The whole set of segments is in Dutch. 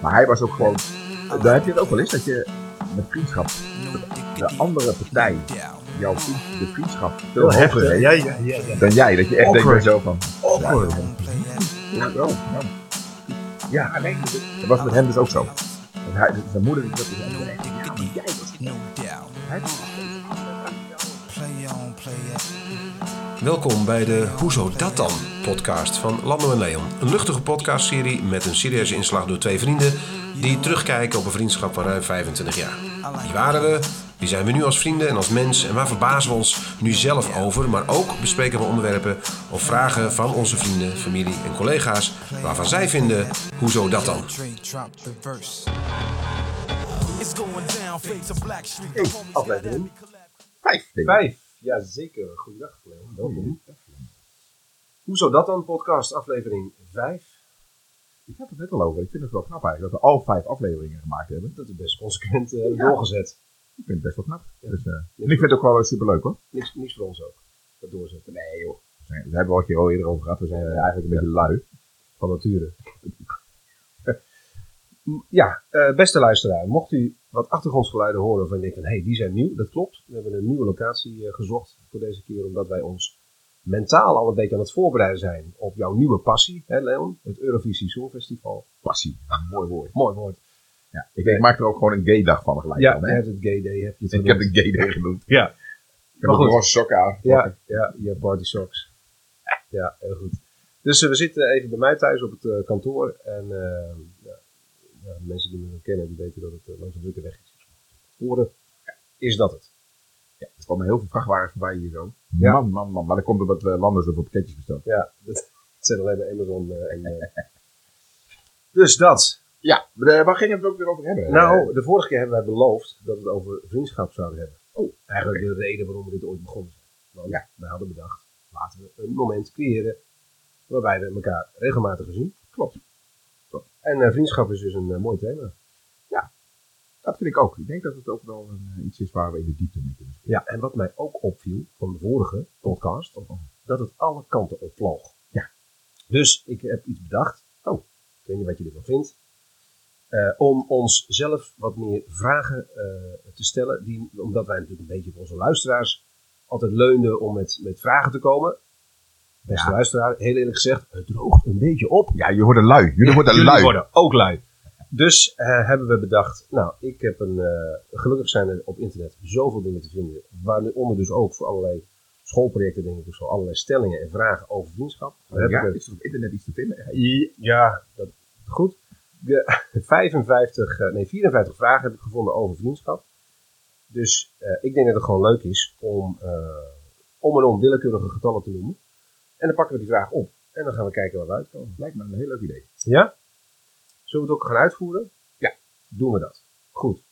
Maar hij was ook gewoon. Daar heb je het ook wel eens dat je met vriendschap. De andere partij jouw vriend, de vriendschap veel Heel hoger heftig. heeft Ja, ja, ja. ja. dan jij. Dat je echt denkt bij Awkward. jezelf van. Awkward. Ja, ja, wel, ja. Ja, nee, dat was met hem dus ook zo. Want hij, zijn moeder die dat dus echt ja, jij was hij Welkom bij de Hoezo dat dan podcast van Lando en Leon. Een luchtige podcastserie met een serieuze inslag door twee vrienden die terugkijken op een vriendschap van ruim 25 jaar. Wie waren we? Wie zijn we nu als vrienden en als mens? En waar verbazen we ons nu zelf over? Maar ook bespreken we onderwerpen of vragen van onze vrienden, familie en collega's waarvan zij vinden, hoezo dat dan? Hey, aflevering vijf. denk ik. vijf. Ja, zeker. Goeiedag, Leon. Welkom. Hoezo dat dan? Podcast aflevering 5. Ik had het net al over. Ik vind het wel knap eigenlijk dat we al vijf afleveringen gemaakt hebben. Dat is best consequent eh, Ja. doorgezet. Ik vind het best wel knap. Dus, eh, en ik vind het ook wel super leuk hoor. Niks, niks voor ons ook. Dat doorzetten. Nee joh. We hebben we al keer al eerder over gehad. We zijn eh, eigenlijk een beetje lui. Van nature. Ja, eh, beste luisteraar. Mocht u wat achtergrondgeluiden horen waarvan je denkt van... hé, hey, die zijn nieuw. Dat klopt. We hebben een nieuwe locatie eh, gezocht voor deze keer. Omdat wij ons mentaal al een beetje aan het voorbereiden zijn op jouw nieuwe passie. Hè Leon? Het Eurovisie Songfestival. Passie. Mooi woord. Mooi woord. Ja, ik, ik maak er ook gewoon een gay dag van gelijk. Ja, van, je hè? hebt het gay day. Heb je het Ik heb een gay day genoemd. Ja. Ik heb een roze sokken aan. Ja, ja, je hebt party socks. Ja, heel goed. Dus eh, we zitten even bij mij thuis op het eh, kantoor. En mensen die me kennen, die weten dat het uh, langs een drukke weg is. Horen, is dat het. Ja, er komen heel veel vrachtwagens voorbij hier zo. Ja. Man, man, man. Maar dat komt omdat we landen zoveel pakketjes besteld. Ja, dat, het zijn alleen maar Amazon eh, en... eh. dus dat. Ja, maar, eh, waar ging het ook weer over hebben? Nou, de vorige keer hebben wij beloofd dat we het over vriendschap zouden hebben. Oh, Eigenlijk de reden waarom we dit ooit begonnen zijn. Want Ja. wij hadden bedacht, laten we een moment creëren waarbij we elkaar regelmatig zien. klopt. En eh, vriendschap is dus een eh, mooi thema. Dat vind ik ook. Ik denk dat het ook wel een, eh, iets is waar we in de diepte mee kunnen. Ja, en wat mij ook opviel van de vorige podcast, dat het alle kanten opvloog. Ja. Dus ik heb iets bedacht. Oh, ik weet niet wat je ervan vindt. Om ons zelf wat meer vragen te stellen. Die, omdat wij natuurlijk een beetje voor onze luisteraars altijd leunden om met, met vragen te komen. Beste Ja. luisteraar, heel eerlijk gezegd, het droogt een beetje op. Ja, je wordt lui. Jullie worden Jullie lui. worden ook lui. Dus eh, hebben we bedacht, nou, ik heb een, eh, gelukkig zijn er op internet zoveel dingen te vinden, waaronder dus ook voor allerlei schoolprojecten, denk ik, of zo, allerlei stellingen en vragen over vriendschap. Daar heb Ja, ik er- is er op internet iets te vinden? ja, dat, goed. De 55, eh, nee, 54 vragen heb ik gevonden over vriendschap. Dus ik denk dat het gewoon leuk is om, om en om willekeurige getallen te noemen. En dan pakken we die vraag op. En dan gaan we kijken waar we uitkomen. Lijkt me een heel leuk idee. Ja? Zullen we het ook gaan uitvoeren? Ja. Doen we dat. Goed.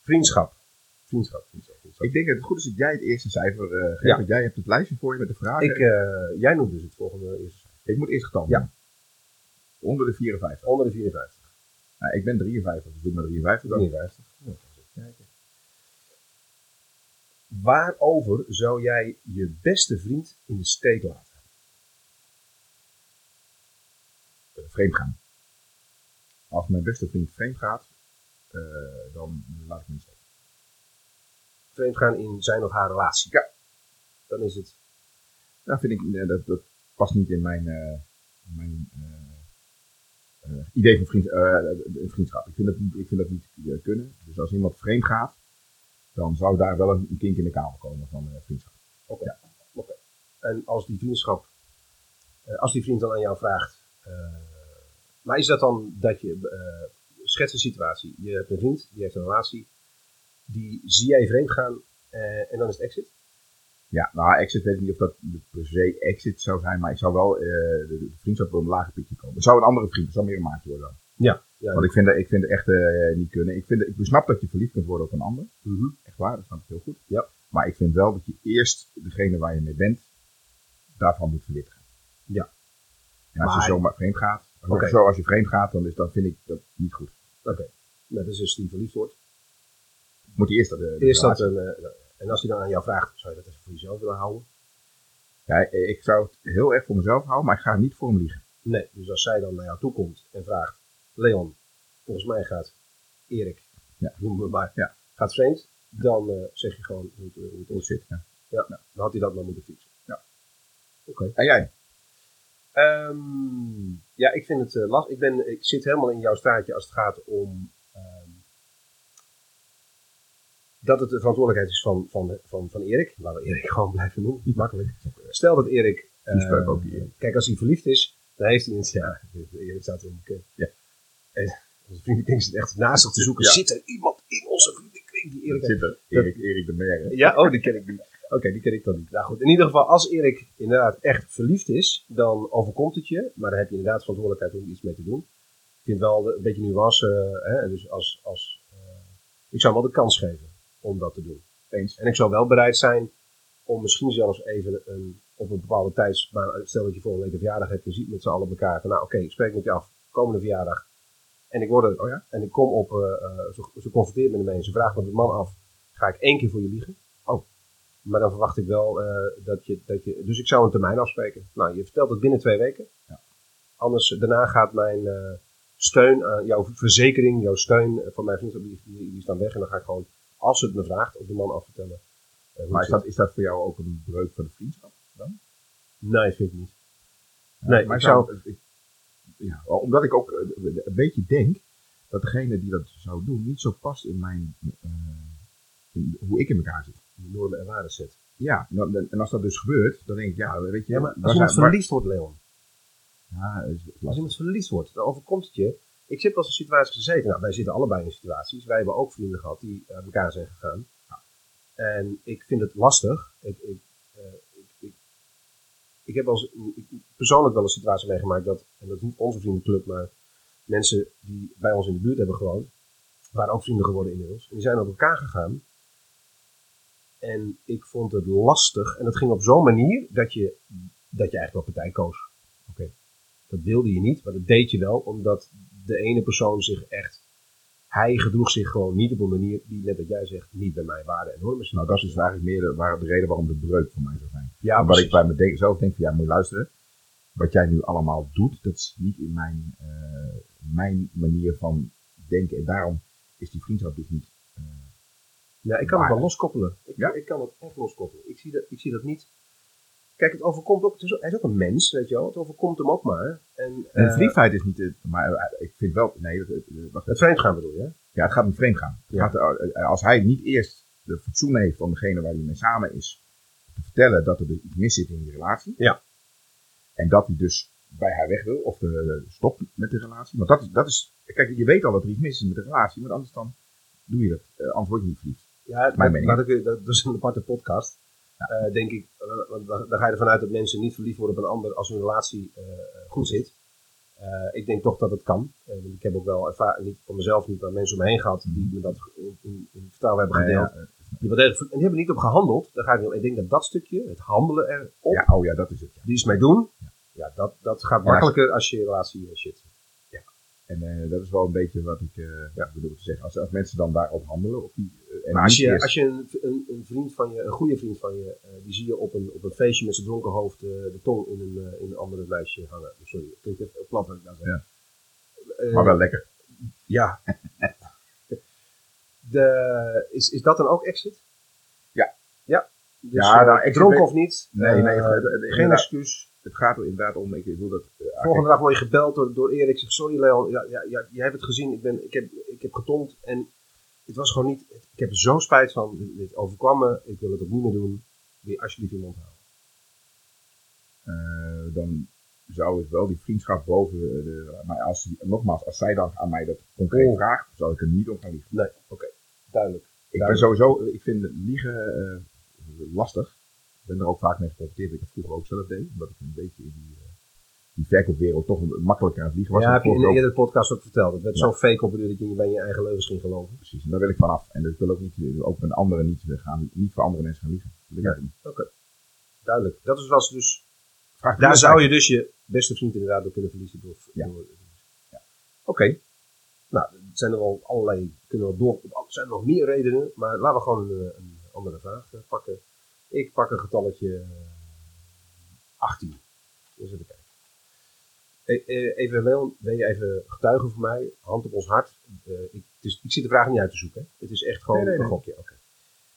Vriendschap. Vriendschap, vriendschap, vriendschap. Ik denk dat het goed is dat jij het eerste cijfer eh geeft. Ja. Want jij hebt het lijstje voor je met de vragen. Ik, eh, jij noemt dus het volgende eerst. Ik moet eerst getal Ja. Onder de 54. Onder de 54. Nou, ik ben 53, dus doe maar 53 dan. 53. Ja, kijken. Waarover zou jij je beste vriend in de steek laten? Eh, vreemd gaan. Als mijn beste vriend vreemd gaat, eh, dan laat ik hem niet steken. Vreemd gaan in zijn of haar relatie. Ja. Dan is het. Dat vind ik, eh, dat, dat past niet in mijn, eh, mijn idee van vriend, vriendschap. Ik vind, dat niet, ik vind dat niet kunnen. Dus als iemand vreemd gaat, dan zou daar wel een, een kink in de kabel komen van vriendschap. En als die vriendschap. als die vriend dan aan jou vraagt. Maar is dat dan dat je. eh schets een situatie. Je hebt een vriend, die heeft een relatie. Die zie jij vreemd gaan. eh, en dan is het exit. Ja, nou, exit weet ik niet of dat per se exit zou zijn, maar ik zou wel eh, de, de vriendschap op een lager pitje komen. Het zou een andere vriend, het zou meer maatje worden dan. Ja. ja Want ik vind, dat- ik vind het echt niet kunnen. Ik, vind, ik snap dat je verliefd kunt worden op een ander. Mhm. Echt waar, dat snap ik heel goed. Ja. Maar ik vind wel dat je eerst degene waar je mee bent, daarvan moet verwittigen. Ja. En als Maar- je zomaar vreemd gaat, Oké. zo, als je vreemd gaat, dan, is, dan vind ik dat niet goed. Oké. Nou, dat is dus die verliefd wordt. Moet je eerst dat, de, de Eerst dat een, eh, en als hij dan aan jou vraagt, zou je dat even voor jezelf willen houden? Ja, ik zou het heel erg voor mezelf houden, maar ik ga niet voor hem liegen. Nee, dus als zij dan naar jou toe komt en vraagt, Leon, volgens mij gaat Erik, Ja. noem me maar, Ja. gaat vreemd, dan eh, zeg je gewoon hoe het, hoe het Hoe het zit. Ja. Ja, dan had hij dat maar moeten fietsen. Ja. Oké. En jij? Ehm, ja, ik vind het eh, lastig. Ik, ben, ik zit helemaal in jouw straatje als het gaat om ehm, dat het de verantwoordelijkheid is van, van, van, van Erik. Laten we Erik gewoon blijven noemen, niet makkelijk. Stel dat Erik, eh, ook Erik. kijk als hij verliefd is, dan heeft hij het, ja, Erik staat in de keuken. Ja. En onze vriendenkring zit echt naast zich te zoeken. Ja. Zit er iemand in onze vriendenkring die Erik? Zit er Erik, Erik de Meer. Ja, oh, die ken ik niet. Oké, die ken ik dan niet. Nou goed, in ieder geval, als Erik inderdaad echt verliefd is, dan overkomt het je. Maar dan heb je inderdaad verantwoordelijkheid om iets mee te doen. Ik vind wel een beetje nuance. eh, hè, dus als, als, eh, ik zou hem wel de kans geven om dat te doen. Eens. En ik zou wel bereid zijn om misschien zelfs even een, op een bepaalde tijd, maar stel dat je volgende week een verjaardag hebt, je ziet met z'n allen elkaar. Van, nou oké, ik spreek met je af, komende verjaardag. En ik, word er, Oh ja? en ik kom op, eh, ze, ze confronteert me ermee en ze vraagt me de man af, ga ik één keer voor je liegen? Maar dan verwacht ik wel eh, dat, je, dat je, dus ik zou een termijn afspreken. Nou, je vertelt het binnen twee weken. Ja. Anders, daarna gaat mijn eh, steun, aan jouw verzekering, jouw steun eh, van mijn vriendschap, die, die, die staan weg. En dan ga ik gewoon, als het me vraagt, op de man afvertellen. hoe Maar is dat, is dat voor jou ook een breuk van de vriendschap? Dan? Nee, vind ik niet. Ja, Nee, maar ik zou, ik- ja, omdat ik ook een beetje denk dat degene die dat zou doen niet zo past in mijn, in hoe ik in elkaar zit. Normen en waarden zet. Ja, en als dat dus gebeurt, dan denk ik, ja, weet je, Ja, maar als iemand verliefd wordt, Leon. Ja, Als iemand verliefd wordt, dan overkomt het je. Ik zit wel eens in situaties gezeten. Nou, wij zitten allebei in situaties. Wij hebben ook vrienden gehad die uit elkaar zijn gegaan. En ik vind het lastig. Ik, ik, eh, ik, ik, ik heb ik- persoonlijk wel een situatie meegemaakt dat, en dat is niet onze vriendenclub, maar mensen die bij ons in de buurt hebben gewoond, waren ook vrienden geworden inmiddels. En die zijn op elkaar gegaan. En ik vond het lastig. En dat ging op zo'n manier dat je, dat je eigenlijk wel partij koos. Oké, dat wilde je niet, maar dat deed je wel, omdat de ene persoon zich echt. Hij gedroeg zich gewoon niet op een manier die, net wat jij zegt, niet bij mijn waarden en normen. Nou, dat is dus eigenlijk meer de, waar, de reden waarom de breuk voor mij zou zijn. ja, wat ik bij mezelf zelf denk van, ja, moet je luisteren. Wat jij nu allemaal doet, dat is niet in mijn, eh, mijn manier van denken. En daarom is die vriendschap dus niet... eh, Ja, ik kan het wel loskoppelen. Ik, Ja? ik kan het echt loskoppelen. Ik zie dat, ik zie dat niet. Kijk, het overkomt ook. Het is, hij is ook een mens, weet je wel. Het overkomt hem ook maar. En, en verliefdheid is niet... maar eh, ik vind wel... Nee, dat, wacht het vreemdgaan bedoel je? Ja, het gaat om vreemd gaan. Het Ja. gaat, eh, als hij niet eerst de fatsoen heeft van degene waar hij mee samen is, te vertellen dat er dus iets mis zit in die relatie. Ja. En dat hij dus bij haar weg wil, of de, stopt met de relatie. Want dat is, dat is, kijk, je weet al dat er iets mis is met de relatie, maar anders dan doe je dat. Anders word je niet verliefd. Ja, dat, dat, ik- dat, is een aparte podcast. Eh, denk ik, eh, want dan ga je ervan uit dat mensen niet verliefd worden op een ander als hun relatie eh, goed zit. Ik denk toch dat het kan. Ik heb ook wel ervaring, niet voor mezelf niet, maar mensen om me heen gehad die me dat in, in, in vertrouwen hebben gedeeld. ja, Die en die hebben niet op gehandeld. Daar ga ik, ik denk dat dat stukje, het handelen erop, ja, oh ja, dat is het. Ja. die is mee doen. Ja, dat, dat gaat Ja, makkelijker als je relatie shit. En eh, dat is wel een beetje wat ik ja, bedoel te zeggen. Als, als mensen dan daarop handelen, op die, en Maar als je, als je een, een, een vriend van je, een goede vriend van je, eh, die zie je op een, op een feestje met zijn dronken hoofd eh, de tong in een, eh, in een andere meisje hangen. Sorry, het klinkt even plat wat ik nou zeg. Ja. Maar wel lekker. Ja. De, is, is dat dan ook exit? Ja. Ja. Dus, Ja, nou, exit dronken weet- of niet? Nee, nee, geen excuus. Het gaat er inderdaad om, ik wil dat... eh, Volgende dag word je gebeld door, door Erik. Zegt, sorry Leon, ja, ja, ja, jij hebt het gezien. Ik, ben, ik, heb, ik heb getomd en het was gewoon niet... Ik heb er zo spijt van. Dit, overkwam me. Ik wil het ook niet meer doen. Je alsjeblieft in je mond houden. Eh, dan zou ik wel die vriendschap boven de. Maar als, die- nogmaals, als zij dan aan mij dat concreet Oh. vraagt, zou ik er niet om gaan liegen. Nee, oké. Duidelijk. Ik ben sowieso, ik vind liegen eh, lastig. Ik ben er ook vaak mee geconfronteerd. Ik heb vroeger ook zelf deed, omdat ik een beetje in die, eh, die verkoopwereld toch makkelijker aan het liegen was. ja, heb je in ook- eerdere podcast ook verteld. Het werd Ja. zo fake op dat je niet bij je eigen leugens ging geloven. Precies, en daar wil ik vanaf. En ik wil ook niet, ook met anderen niet, eh, gaan, niet voor andere mensen gaan liegen. Dat eigenlijk niet. Duidelijk. Dat is, was dus... Vraag Daar zou je dus je beste vriend inderdaad door kunnen verliezen. Door, Ja. door, Oké. Nou, er zijn er wel allerlei... Kunnen we door, er zijn nog meer redenen. Maar laten we gewoon een, een andere vraag eh, pakken. Ik pak een getalletje eh, 18. Eens even kijken. E- e- Even, ben je even getuige voor mij? Hand op ons hart. Eh, ik, het is, ik zit de vraag niet uit te zoeken. hè. Het is echt gewoon Nee, nee, nee. een gokje. Oké. En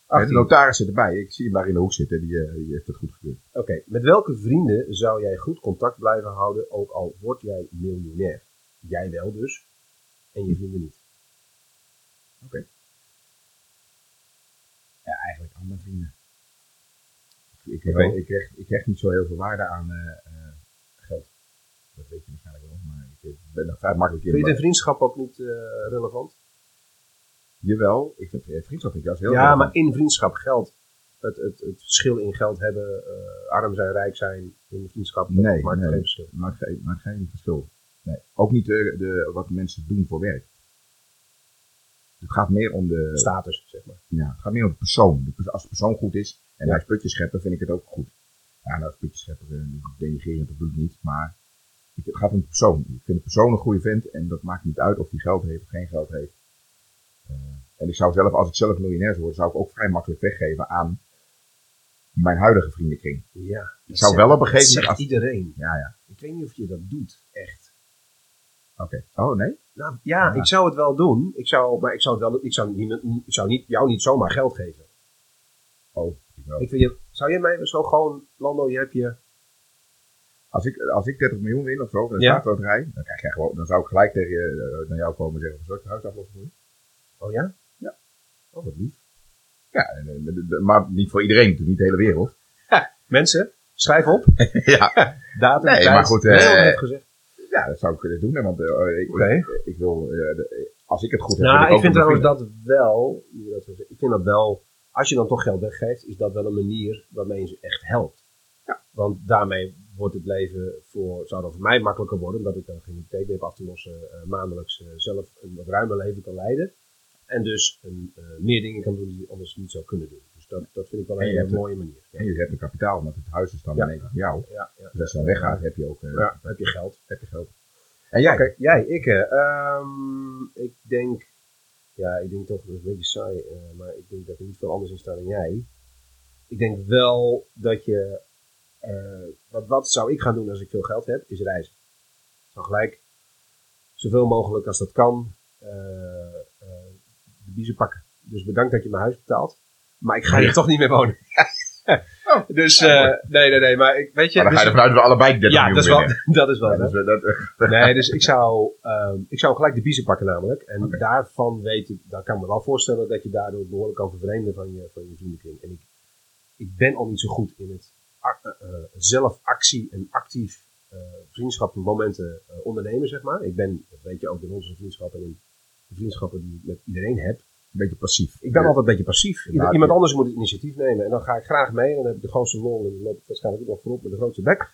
de 18. notaris zit erbij. Ik zie hem daar in de hoek zitten. Die, eh, die heeft het goed gekeurd. Oké, met welke vrienden zou jij goed contact blijven houden, ook al word jij miljonair? Jij wel dus, en je vrienden niet. Ja, eigenlijk al mijn vrienden. Ik, ik, Oké. ik, ik niet zo heel veel waarde aan eh, eh, geld. Dat weet je waarschijnlijk wel. Maar ik eh, ben er vrij makkelijk in. Vind je de vriendschap ook niet eh, relevant? Jawel, ik vind eh, vriendschap vind ik juist heel ja, relevant. maar in vriendschap geld. Het, het, het verschil in geld hebben, eh, arm zijn, rijk zijn, in de vriendschap, dat Nee, maakt nee. geen verschil. Maakt geen, maakt geen verschil. Nee. Ook niet de, de, wat mensen doen voor werk. Het gaat meer om de, Status, zeg maar. ja, het gaat meer om de persoon. Als de persoon goed is en hij is putjes scheppen, vind ik het ook goed. Ja, nou, putjes scheppen, denigrerend, dat doe ik niet. Maar het gaat om de persoon. Ik vind de persoon een goede vent en dat maakt niet uit of hij geld heeft of geen geld heeft. Eh, en ik zou zelf, als ik zelf miljonair zou worden, zou ik ook vrij makkelijk weggeven aan mijn huidige vriendenkring. Ja. Ik zou wel op een gegeven moment... zegt Als, iedereen. ja, ja. Ik weet niet of je dat doet, echt. Oké. Oh, nee? Nou, ja, ik zou het wel doen. Ik zou, maar ik zou, het wel, ik zou, niet, ik zou niet, jou niet zomaar geld geven. Oh, ik wel. Ik vind je, zou jij mij zo gewoon, Lando, je hebt je... Als ik, als ik 30 miljoen win of zo, de Ja. staatsloterij, dan, krijg jij gewoon, dan zou ik gelijk tegen je, eh, naar jou komen en zeggen, zal ik het huis aflossen voor je? Oh ja? Ja. Oh, wat lief. Ja, de- de- maar niet voor iedereen, natuurlijk niet de hele wereld. Mensen, schrijf op. ja, Datum, Nee, tijd. maar goed, heeft gezegd. ja, dat zou ik kunnen doen. Want eh, ik, Oké. ik, ik wil, de- als ik het goed heb, Nou, ik vind trouwens dat wel, ik vind dat wel, als je dan toch geld weggeeft, is dat wel een manier waarmee je ze echt helpt. Ja. Want daarmee wordt het leven voor, zou dan voor mij makkelijker worden, omdat ik dan geen hypotheek meer heb af te lossen, eh, maandelijks eh, zelf een wat ruimer leven kan leiden. En dus een, eh, meer dingen kan doen die anders niet zou kunnen doen. Dus dat, dat vind ik wel een hele mooie manier. Ja, En je hebt een kapitaal, want het huis is dan Ja. van jou. ja, ja. Dus als je dan weggaat, heb je ook heb je geld. heb je geld. En jij? Jij, ik. eh, ehm, ik denk, ja, ik denk toch, dat is een beetje saai, maar ik denk dat er niet veel anders in staat dan jij. Ik denk wel dat je, wat, wat zou ik gaan doen als ik veel geld heb, is reizen. Zou gelijk, zoveel mogelijk als dat kan, eh, eh, de biezen pakken. Dus bedankt dat je mijn huis betaalt, maar ik ga hier toch niet meer wonen. dus, eh, nee, nee, nee, maar ik, weet je... Maar dan ga je dus- ervan uit dat we allebei 30 ja, dat is wel, dat is wel. Ja, dus, eh, dat, eh, Nee, dus ik zou, ehm, ik zou gelijk de biezen pakken namelijk. En daarvan weet ik, daar kan ik me wel voorstellen dat je daardoor behoorlijk kan vervreemden van je, van je vriendenkring. En ik, ik ben al niet zo goed in het eh, eh, zelf actie en actief eh vriendschappen, momenten eh, ondernemen, zeg maar. Ik ben, dat weet je ook in onze vriendschappen en de vriendschappen die ik met iedereen heb. een beetje passief. Ik ben altijd een beetje passief. Ieder- iemand anders moet het initiatief nemen. En dan ga ik graag mee. En dan heb ik de grootste lol. En dan loop ik waarschijnlijk ook nog voorop met de grootste bek.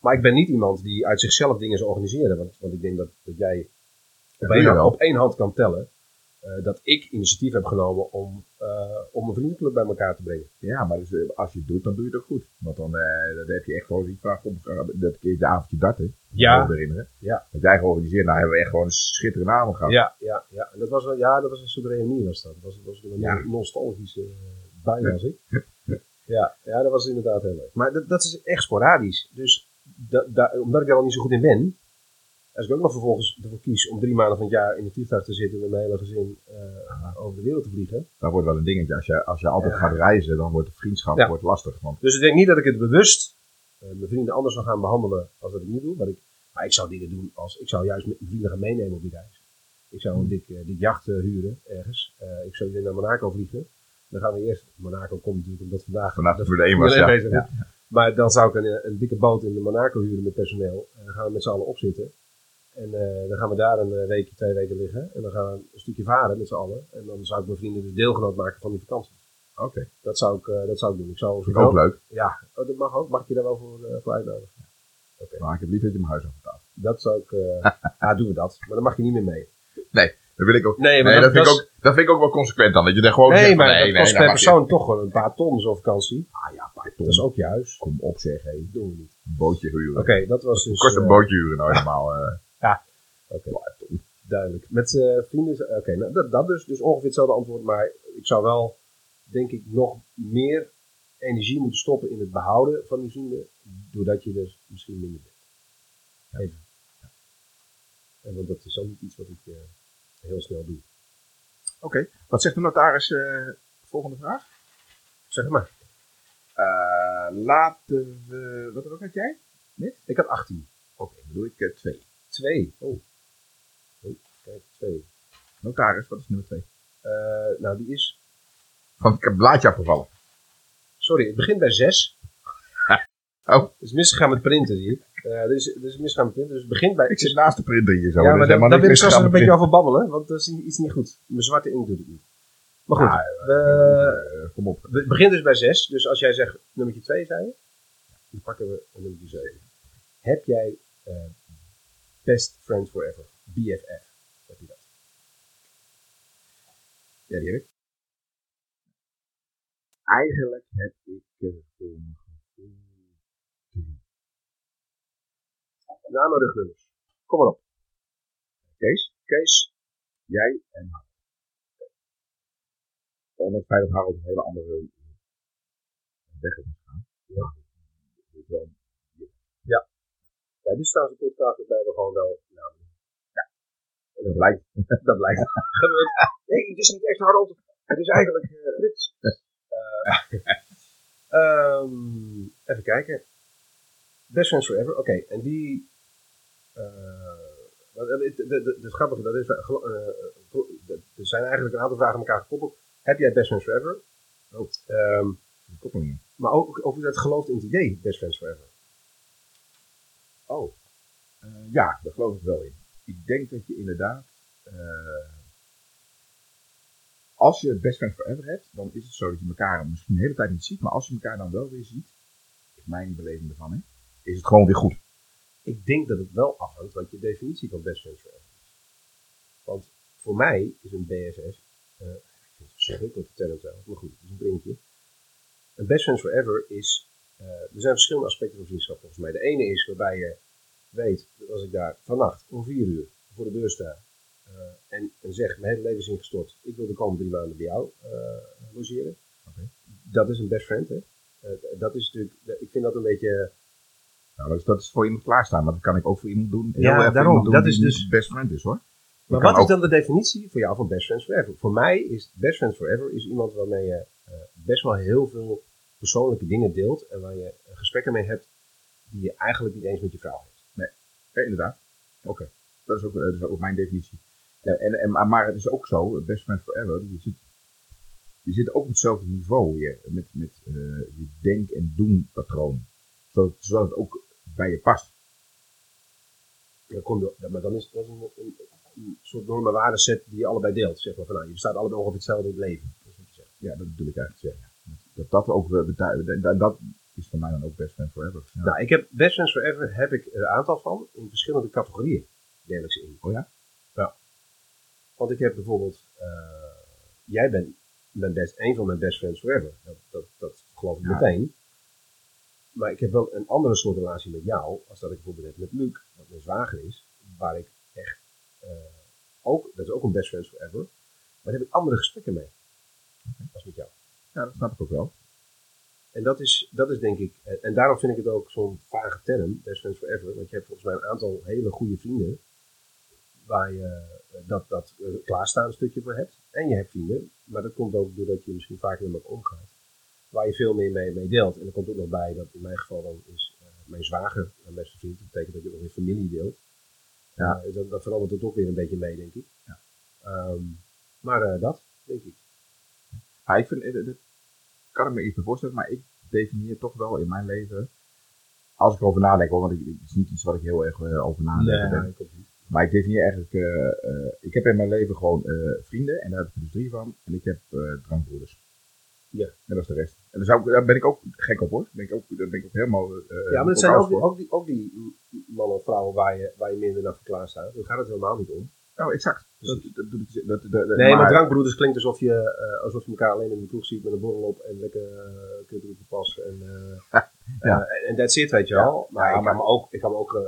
Maar ik ben niet iemand die uit zichzelf dingen zou organiseren. Want, want ik denk dat, dat jij op één, hand, wel. op één hand kan tellen. eh, dat ik initiatief heb genomen om, eh, om een vriendenclub bij elkaar te brengen. Ja, maar dus, eh, als je het doet, dan doe je het ook goed. Want dan, eh, dan heb je echt gewoon die vraag om eh, dat keer de avondje darten. Ja. Herinneren. Ja. Dat jij georganiseerd, nou hebben we echt gewoon een schitterende avond gehad. Ja, ja, ja. En dat was, wel- ja, dat was een soort reunie was dat. Dat was, dat was een Ja. nostalgische bijna als ik. ja, ja, dat was inderdaad heel leuk. Maar dat, dat is echt sporadisch. Dus da, da- omdat ik daar al niet zo goed in ben, als ik ook nog vervolgens ervoor kies om drie maanden van het jaar in het vliegtuig te zitten met mijn hele gezin eh, over de wereld te vliegen. Dat wordt wel een dingetje. Als je, als je altijd Ja. gaat reizen, dan wordt de vriendschap Ja. wordt lastig. Want Dus ik denk niet dat ik het bewust eh, mijn vrienden anders zou gaan behandelen als dat ik niet doe. Maar ik, maar ik zou dingen doen als, ik zou juist mijn vrienden gaan meenemen op die reis. Ik zou een dik, eh, dik jacht eh, huren ergens. Ik zou weer naar Monaco vliegen. Dan gaan we eerst, Monaco komt natuurlijk omdat vandaag vanaf dat de Formule 1 was, Formule ja. 1 bezig is. ja. Maar dan zou ik een, een dikke boot in Monaco huren met personeel. En dan gaan we met z'n allen opzitten. En eh, dan gaan we daar een eh, weekje, twee weken liggen. En dan gaan we een stukje varen met z'n allen. En dan zou ik mijn vrienden dus deelgenoot maken van die vakantie. Oké, Dat zou ik, eh, dat zou ik doen. Ik zou vind ik ook leuk. Ja, oh, dat mag ook. Mag ik je daar wel voor, eh, voor uitnodigen? Maar ik heb liever dat je mijn huis afbetaalt. Dat zou ik... ja, doen we dat. Maar dan mag je niet meer mee. Dat wil ik ook. Nee, Nee, dat, vind ik ook, dat vind ik ook wel consequent dan. Dat je er gewoon Nee, zegt maar nee, dat nee, kost dan per je- persoon toch wel een paar ton zo'n vakantie. Ah ja, paar ton. Dat is ook je huis. Kom op zeg. Dat doen we niet. Een bootje huren. Oké, dat was dus... Kost een bootje huren nou helemaal. Eh. Oké, duidelijk. Met vrienden... Oké, nou, dat, dat dus. Dus ongeveer hetzelfde antwoord. Maar ik zou wel, denk ik, nog meer energie moeten stoppen in het behouden van die vrienden. Doordat je er misschien minder bent. Even. En want dat is ook niet iets wat ik eh, heel snel doe. Oké. Wat zegt de notaris? eh, volgende vraag. Zeg maar. Eh, laten we... Wat had jij? Ik had 18. Oké, dan doe ik eh, twee. Twee. Oh. oh kijk, twee. Notaris, wat is nummer twee? Eh, nou, die is... Van, ik heb een blaadje afgevallen. Sorry, het begint bij zes. Oh. Het is misgegaan met printen, zie ik. Eh, er, is, er is misgegaan met printen, dus het begint bij... Ik zit naast de printer hier zo. ja, dus maar daar, helemaal daar wil ik straks een beetje over babbelen, want dat is iets niet goed. Mijn zwarte inkt doet het niet. Maar goed, we. Eh, kom op. het begint dus bij zes. Dus als jij zegt nummertje twee, zei je, dan pakken we nummertje zeven. Heb jij eh, Best Friend Forever, BFF? Heb je dat? Ja, die heb ik. Eigenlijk heb ik eh, voor mijn gevoel drie. Naam en rugnummers. Kom maar op. Kees, Kees, jij en Harold. Ondanks het feit dat Harold een hele andere weg is gegaan. Ja. Dus wel, ja, dit is trouwens een podcast waarbij we gewoon wel doen. en dat blijkt. Dat blijkt. Gebeurt. Nee, het is niet echt Harold. Het is eigenlijk Frits. Ehm, even kijken. Best Friends Forever. Oké, en die... eh, het, grappige, dat is, eh, er zijn eigenlijk een aantal vragen aan elkaar gekoppeld. Heb jij Best Friends Forever? Oh. Koppelingen. maar ook of je dat gelooft in het idee, Best Friends Forever. Oh. Eh, ja, daar geloof ik wel in. Ik denk dat je inderdaad. eh, als je best friend forever hebt, dan is het zo dat je elkaar misschien de hele tijd niet ziet, maar als je elkaar dan wel weer ziet, is mijn beleving ervan, is het gewoon weer goed. Ik denk dat het wel afhangt wat je definitie van best friends forever is. Want voor mij is een BFF, eh, ik vind het verschrikkelijk term trouwens, maar goed, het is een drinkje. Een best friends forever is, er zijn verschillende aspecten van vriendschap volgens mij. De ene is waarbij je weet, dat als ik daar vannacht om vier uur voor de deur sta eh, en, en zeg, mijn hele leven is ingestort, ik wil de komende drie maanden bij jou eh, logeren. Oké. Dat is een best friend, hè. Eh, dat is natuurlijk, ik vind dat een beetje... Nou, dat, is, dat is voor iemand klaarstaan, maar dat kan ik ook voor iemand doen. Ja, daarom. doen Dat is dus- best friend is hoor. Maar wat is dan de definitie voor jou van best friends forever? Voor mij is best friends forever is iemand waarmee je eh, best wel heel veel persoonlijke dingen deelt en waar je gesprekken mee hebt die je eigenlijk niet eens met je vrouw hebt. Ja, inderdaad. Oké. Dat, is ook, dat is ook mijn definitie. Ja, en, en, maar- het is ook zo, best friend forever, je zit, je zit ook op hetzelfde niveau weer met, met eh, je denk- en doen-patroon. Zodat, zodat het ook bij je past. Dan kom je, ja, maar dan is dat een, een, een soort normen waardeset die je allebei deelt. Zeg maar van, nou, je staat allebei ongeveer hetzelfde in het leven. Dat is wat je zegt. Ja, dat bedoel ik eigenlijk te zeggen. Dat dat ook eh. Dat, dat is voor mij dan ook best friend forever. Ja. Nou, ik heb best friends forever heb ik er een aantal van in verschillende categorieën. Deel ik ze in. Oh ja? Ja. Want ik heb bijvoorbeeld, eh, jij bent mijn best, een van mijn best friends forever. Dat, dat, dat geloof ik Ja. meteen. Maar ik heb wel een andere soort relatie met jou, als dat ik bijvoorbeeld heb met Luc, wat mijn zwager is, waar ik echt eh, ook, dat is ook een best friends forever, maar daar heb ik andere gesprekken mee. Als met jou. ja, dat snap ik ook wel. En dat is, dat is denk ik, en, en daarom vind ik het ook zo'n vage term, best friends forever. Want je hebt volgens mij een aantal hele goede vrienden waar je eh, dat, dat eh, klaarstaan stukje voor hebt. En je hebt vrienden, maar dat komt ook doordat je misschien vaker met elkaar omgaat. Waar je veel meer mee, mee deelt. En er komt ook nog bij dat in mijn geval dan is eh, mijn zwager mijn beste vriend. Dat betekent dat je nog weer familie deelt. Ja. Eh, dat, dat verandert het ook weer een beetje mee, denk ik. Ja. Ehm, maar eh, dat, denk ik. Ja, ik vind, eh, kan ik me iets voorstellen, maar ik definieer toch wel in mijn leven, als ik erover nadenk, hoor, want ik- het is niet iets wat ik heel erg eh, over nadenk. ben. ik. Maar ik definieer eigenlijk, eh, eh, ik heb in mijn leven gewoon vrienden, en daar heb ik er dus drie van, en ik heb drankbroeders. Ja. En dat is de rest. En daar, zou daar ben ik ook gek op hoor. Daar ben ik ook, daar ben ik ook helemaal. Ja, maar het zijn ook die, ook die, ook die mannen of vrouwen waar je, waar je minder naar klaar staat. Daar gaat het helemaal niet om. Nou, exact. Dat, dat, dat, dat, dat- Nee, maar, drankbroeders klinkt alsof je, eh, alsof je elkaar alleen in de kroeg ziet met een borrel op en lekker uh, kutteroepen pas. En uh, Ja. en that's it, weet je Ja. wel. Maar, Ja, ik maar- kan me ook, ik kan me ook eh,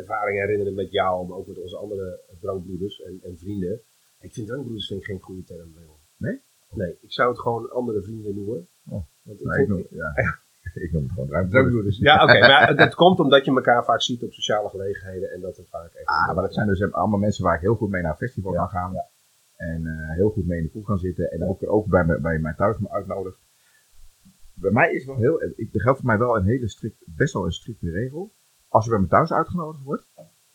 ervaringen herinneren met jou, maar ook met onze andere drankbroeders en, en vrienden. Ik vind drankbroeders vind ik geen goede term, Leon. Nee? Nee, ik zou het gewoon andere vrienden noemen. Oh. Want ik Nee, ik vind- ja. Ik noem het gewoon. Drankbroeders. Ja, oké. maar dat komt omdat je elkaar vaak ziet op sociale gelegenheden en dat er vaak echt... Ah, maar dat zijn dus allemaal mensen waar ik heel goed mee naar een festival Ja, kan gaan. En eh, heel goed mee in de kroeg kan zitten. En ook, ook bij, me, bij mij thuis me uitnodigt. Bij mij is wel heel... Ik, er geldt voor mij wel een hele strikt, best wel een strikte regel. Als je bij me thuis uitgenodigd wordt,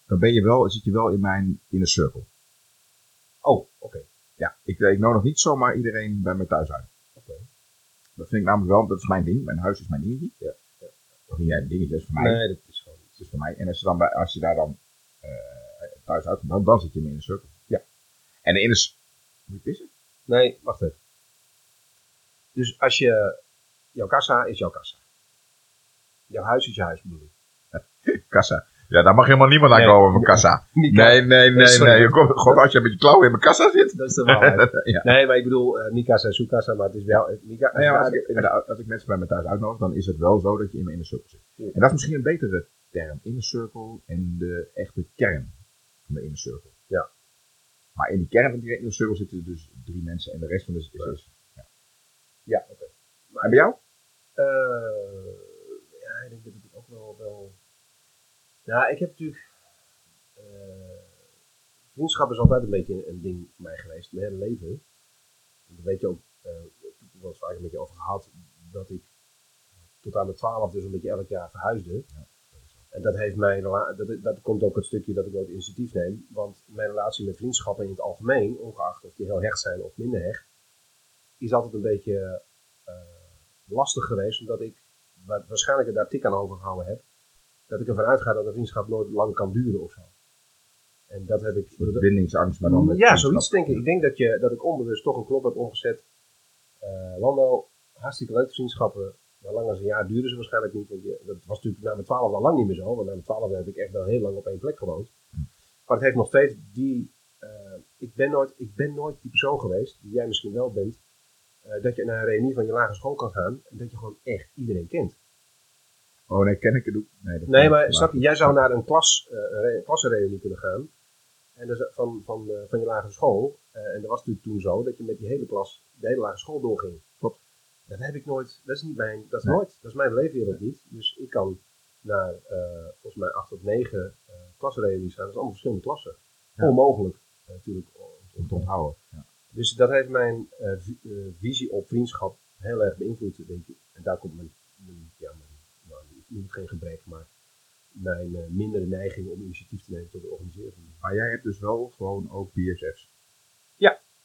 dan ben je wel, zit je wel in mijn inner circle. Oh, oké. Ja, ik, ik nodig niet zomaar iedereen bij me thuis uit. Dat vind ik namelijk wel, dat is mijn ding. Mijn huis is mijn dingetje. Ja, niet jij dingetje, dat is voor mij. Nee, dat is gewoon niet. Het is voor mij. En als je, dan bij, als je daar dan eh, thuis uit dan, dan zit je in een cirkel. Ja. En in is. Moet je pissen? Nee, wacht even. Dus als je... Jouw kassa is jouw kassa. Jouw huis is je huis, bedoel ik. Kassa. Ja, daar mag helemaal niemand aan Nee. komen met kassa. Niet Nee, nee, nee, sorry. nee. God, God, als je met je klauwen in mijn kassa zit. Dat is de waarheid. ja. Nee, maar ik bedoel, eh Mikasa en Sukasa, maar het is wel... Mika, ja, maar als, ik, als ik mensen bij me thuis uitnodig, dan is het wel zo dat je in mijn inner circle zit. Ja. En dat is misschien een betere term. Inner circle en de echte kern van de inner circle. Ja. Maar in die kern van die inner circle zitten dus drie mensen en de rest van de is, is Ja, oké. En bij jou? Eh, ja, ik denk dat het ook wel... wel... Ja, ik heb natuurlijk... eh, vriendschap is altijd een beetje een, ding voor mij geweest, mijn hele leven. En dat weet je ook, eh ik heb er wel eens vaak een beetje over gehad, dat ik tot aan de twaalf dus een beetje elk jaar verhuisde. En dat, heeft mijn, rela- dat, dat komt ook het stukje dat ik wel het initiatief neem. Want mijn relatie met vriendschappen in het algemeen, ongeacht of die heel hecht zijn of minder hecht, is altijd een beetje eh, lastig geweest. Omdat ik wa- waarschijnlijk er daar tik aan overgehouden heb. Dat ik ervan uitga dat een vriendschap nooit lang kan duren of zo. En dat heb ik. Bindingsangst, maar dan Ja, vriendschap. zoiets denk ik. Ik denk dat, je, dat ik onbewust toch een knop heb omgezet. Eh Lando, hartstikke leuke vriendschappen. Maar lang als een jaar duren ze waarschijnlijk niet. Want je, dat was natuurlijk na mijn twaalf al lang niet meer zo. Want na mijn twaalf heb ik echt wel heel lang op één plek gewoond. Maar het heeft nog steeds die... eh, ik, ben nooit, ik ben nooit die persoon geweest, die jij misschien wel bent. eh, dat je naar een reunie van je lagere school kan gaan. En dat je gewoon echt iedereen kent. Oh nee, ken ik het ook? Nee, maar ik. snap je, jij zou naar een klas, re- klassenreunie kunnen gaan. En dus van, van, eh, van je lagere school. En dat was natuurlijk toen zo dat je met die hele klas de hele lagere school doorging. Klopt. Dat heb ik nooit, dat is niet mijn, dat is Nee. nooit, dat is mijn leefwereld niet. Dus ik kan naar volgens mij acht of negen uh, klassenreunies gaan. Dat is allemaal verschillende klassen. Ja. Onmogelijk natuurlijk om te onthouden. Ja. dus dat heeft mijn vi- visie op vriendschap heel erg beïnvloed, denk ik. En daar komt mijn, mijn, ja, mijn geen gebrek, maar mijn eh, mindere neiging om initiatief te nemen tot het organiseren. van Maar jij hebt dus wel gewoon ook BFF's.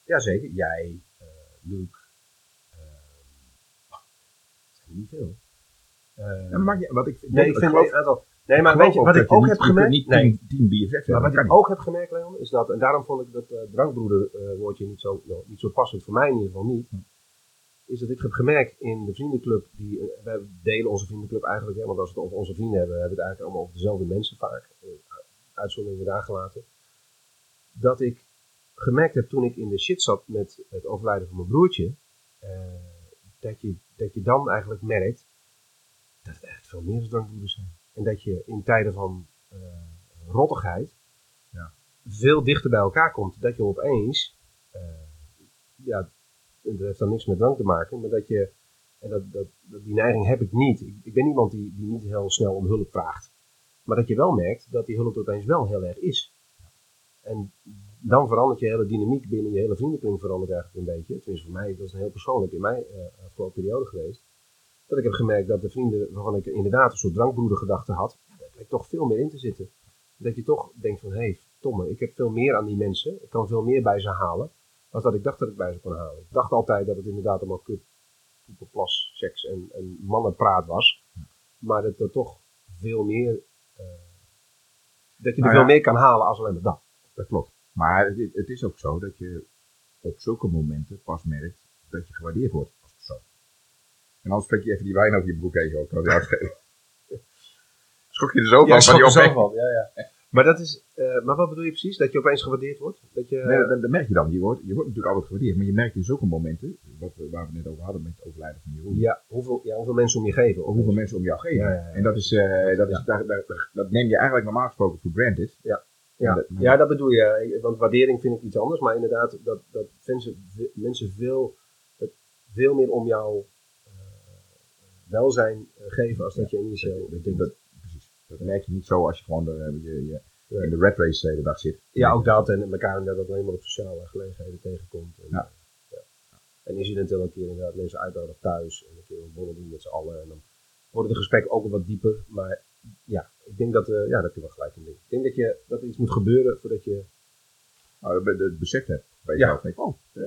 Jazeker, jij, eh Luc, eh, zijn er niet veel. Ja, maar wat ik, nee, ik vind een aantal. Nee, maar weet je wat dat ik ook heb gemerkt? Nee, tien, BFF's. Maar wat dat ik ook heb gemerkt, Leon, is dat, en daarom vond ik dat drankbroeder woordje niet zo, niet zo passend, voor mij in ieder geval niet, is dat ik heb gemerkt in de vriendenclub, die, eh, wij delen onze vriendenclub eigenlijk, want als we het over onze vrienden hebben, hebben we het eigenlijk allemaal over dezelfde mensen vaak, eh, uitzonderingen daar gelaten, dat ik gemerkt heb toen ik in de shit zat met het overlijden van mijn broertje, eh, dat, je, dat je dan eigenlijk merkt dat het echt veel meer dan drankbroeders zijn. En dat je in tijden van eh, rottigheid Ja. veel dichter bij elkaar komt. Dat je opeens, eh, ja, dat heeft dan niks met drank te maken, maar dat je, en dat, dat, die neiging heb ik niet. Ik, ik ben iemand die, die niet heel snel om hulp vraagt. Maar dat je wel merkt dat die hulp opeens wel heel erg is. En dan verandert je hele dynamiek binnen je hele vriendenkring verandert eigenlijk een beetje. Tenminste voor mij, dat is een heel persoonlijk in mijn eh, afgelopen periode geweest. Dat ik heb gemerkt dat de vrienden waarvan ik inderdaad een soort drankbroedergedachte had, daar bleek toch veel meer in te zitten. Dat je toch denkt van, hé, hey, Tomme, ik heb veel meer aan die mensen. Ik kan veel meer bij ze halen, dan dat ik dacht dat ik bij ze kon halen. Ik dacht altijd dat het inderdaad allemaal kut, plas, seks en, en mannenpraat was. Maar dat er toch veel meer, eh, dat je er Nou veel ja. meer kan halen als alleen maar dat. Dat klopt. Maar het, is- het is ook zo dat je op zulke momenten pas merkt dat je gewaardeerd wordt als persoon. En anders trek je even die wijn over je broek heen, ook kan uitgeven. Schrok je er zo van, van die opmerking? ja, ja. Maar, dat is, eh, maar wat bedoel je precies? Dat je opeens gewaardeerd wordt? Dat je, Nee, dat, dat merk je dan. Je wordt, je wordt natuurlijk altijd gewaardeerd, maar je merkt in zulke momenten, wat we, waar we net over hadden met het overlijden van Jeroen, ja, hoeveel, ja, hoeveel mensen om je geven. of hoeveel mensen om jou geven. Ja, ja, ja. En dat, is, eh, dat, is, Ja. daar, daar, daar- dat neem je eigenlijk normaal gesproken voor granted. Ja. Ja, dat- ja, dat bedoel je. Ik- Want waardering vind ik iets anders. Maar inderdaad, dat, dat mensen, mensen veel, veel meer om jou eh, welzijn geven als dat je initieel dat, precies. Dat merk je niet zo als je gewoon de, je, je, in de red race de hele dag zit. Ja, ook dat en elkaar inderdaad alleen maar op sociale gelegenheden tegenkomt. En, Ja. eh, ja. en incidenteel een keer inderdaad mensen uitnodigen thuis en een keer een borrel doen met z'n allen. En dan worden de gesprekken ook wat dieper. Maar ja, ik denk dat, eh ja, dat je wel gelijk in. denk ik. Denk dat, je, dat er iets moet gebeuren voordat je... Nou, dat je het besef hebt bij Ja. jezelf. Denk, oh, eh,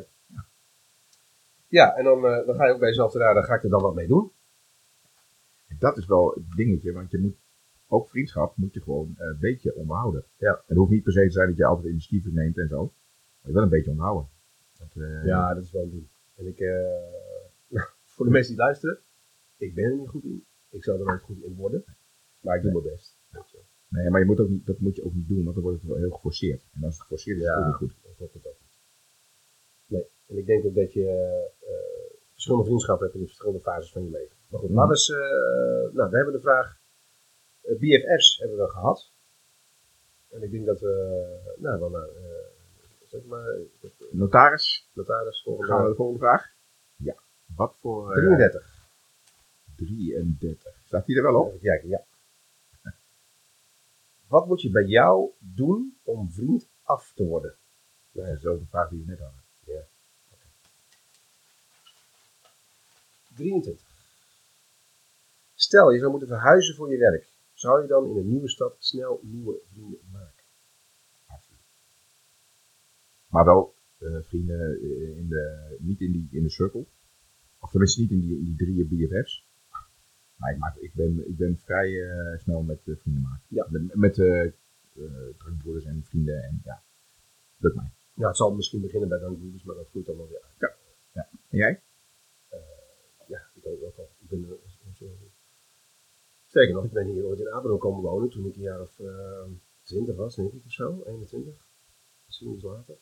Ja, en dan, eh, dan ga je ook bij jezelf te raden, ga ik er dan wat mee doen? dat is wel het dingetje, want je moet ook vriendschap moet je gewoon eh, een beetje onderhouden. Ja. En het hoeft niet per se te zijn dat je altijd initiatieven neemt en zo. Maar je wel een beetje onderhouden. Want, eh, Ja, dat is wel een ding. En ik, eh, voor de mensen die luisteren, ik ben er niet goed in. Ik zal er nooit goed in worden. Maar ik doe mijn best. Nee, maar je moet ook niet, dat moet je ook niet doen, want dan wordt het wel heel geforceerd. En als het geforceerd is, is het Ja. ook niet goed. Dan klopt het ook niet. Nee, en ik denk ook dat je verschillende vriendschappen hebt in de verschillende fases van je leven. Maar goed, Mhm. laten we eens, nou, we hebben de vraag, BFF's hebben we gehad. En ik denk dat we, nou, wel naar, eh, zeg maar, eh, Notaris, notaris gaan we volgende, naar de volgende vraag? Ja. Wat voor... eh, 33. 33. Staat die er wel op? Even kijken, ja. Wat moet je bij jou doen om vriend af te worden? Nee, dat is dezelfde vraag die we net hadden. 23. Stel, je zou moeten verhuizen voor je werk. Zou je dan in een nieuwe stad snel nieuwe vrienden maken? Absoluut. Maar wel eh, vrienden eh, in de, niet in, die, in de circle. Of tenminste niet in die, in die drie BFF's. Maar ik, maak, ik, ben, ik ben vrij eh, snel met vrienden maken. Ja. Met, met drankbroeders en vrienden. En ja, lukt mij. Ja, het zal misschien beginnen bij dankbroeders, maar dat groeit dan wel weer uit. En jij? Ja, ik ook wel. Ik ben er zo... Sterker nog, ik ben hier ooit in Apeldoorn komen wonen toen ik een jaar of eh 20 was, denk ik of zo. 21. Misschien iets later.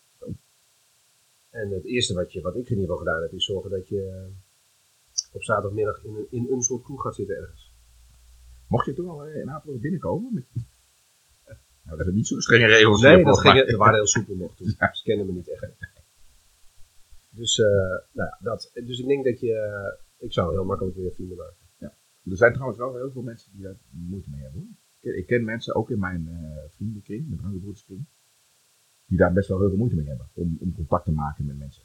En het eerste wat, je, wat ik in ieder geval gedaan heb, is zorgen dat je eh, op zaterdagmiddag in een, in een soort kroeg gaat zitten ergens. Mocht je toen al eh, in Apeldoorn binnenkomen? Met... Nou, dat zijn niet zo strenge regels. Nee, dat ging, er waren heel soepel nog toen. Ja. Ze kennen me niet echt. Dus, eh, nou ja, dat. Dus ik denk dat je, ik zou heel makkelijk weer vrienden maken. Er zijn trouwens wel heel veel mensen die daar moeite mee hebben. Ik ken, ik ken mensen, ook in mijn eh, vriendenkring, mijn drankbroederskring, die daar best wel heel veel moeite mee hebben. Om, om contact te maken met mensen.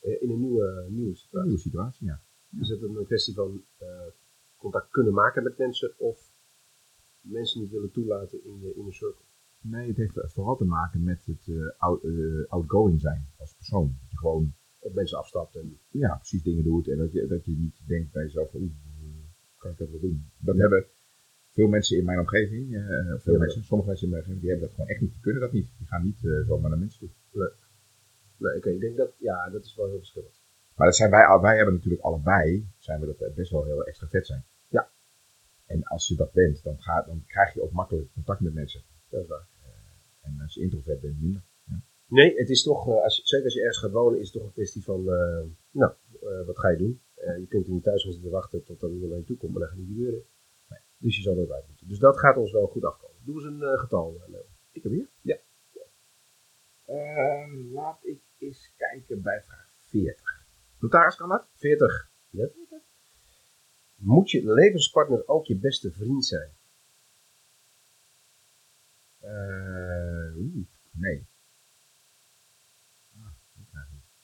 Eh, In een nieuwe, nieuwe Een situatie. nieuwe situatie, ja. Is het een kwestie van eh, contact kunnen maken met mensen of mensen niet willen toelaten in je inner circle? Nee, het heeft vooral te maken met het out- outgoing zijn als persoon. Dat je gewoon Of mensen afstapt en ja, precies dingen doet en dat je, dat je niet denkt bij jezelf, oeh, eh, kan ik dat wel doen? Dat hebben veel mensen in mijn omgeving, eh, of veel Ja. mensen, sommige mensen in mijn omgeving, die hebben dat gewoon echt niet, die kunnen dat niet. Die gaan niet eh, zomaar naar mensen toe. Nee, oké, ik denk dat, ja, dat is wel heel verschillend. Maar dat zijn wij, wij hebben natuurlijk allebei, zijn we dat best wel heel extra vet zijn. Ja. En als je dat bent, dan, ga, dan krijg je ook makkelijk contact met mensen. Dat is waar. En als je introvert bent, minder. Nee, het is toch, eh, als je, zeker als je ergens gaat wonen, is het toch een kwestie van, eh, nou, eh, wat ga je doen? Eh, je kunt er niet thuis gaan zitten wachten tot er iemand naar je toe komt, maar dat gaat niet gebeuren. Nee. Dus je zal eruit moeten. Dus dat gaat ons wel goed afkomen. Doe eens een eh, getal, uh, Leo. Ik heb hier? Ja. Ehm, laat ik eens kijken bij vraag 40. Notaris kan dat? 40. Ja. Moet je levenspartner ook je beste vriend zijn? Eh, oeh, nee. Ah,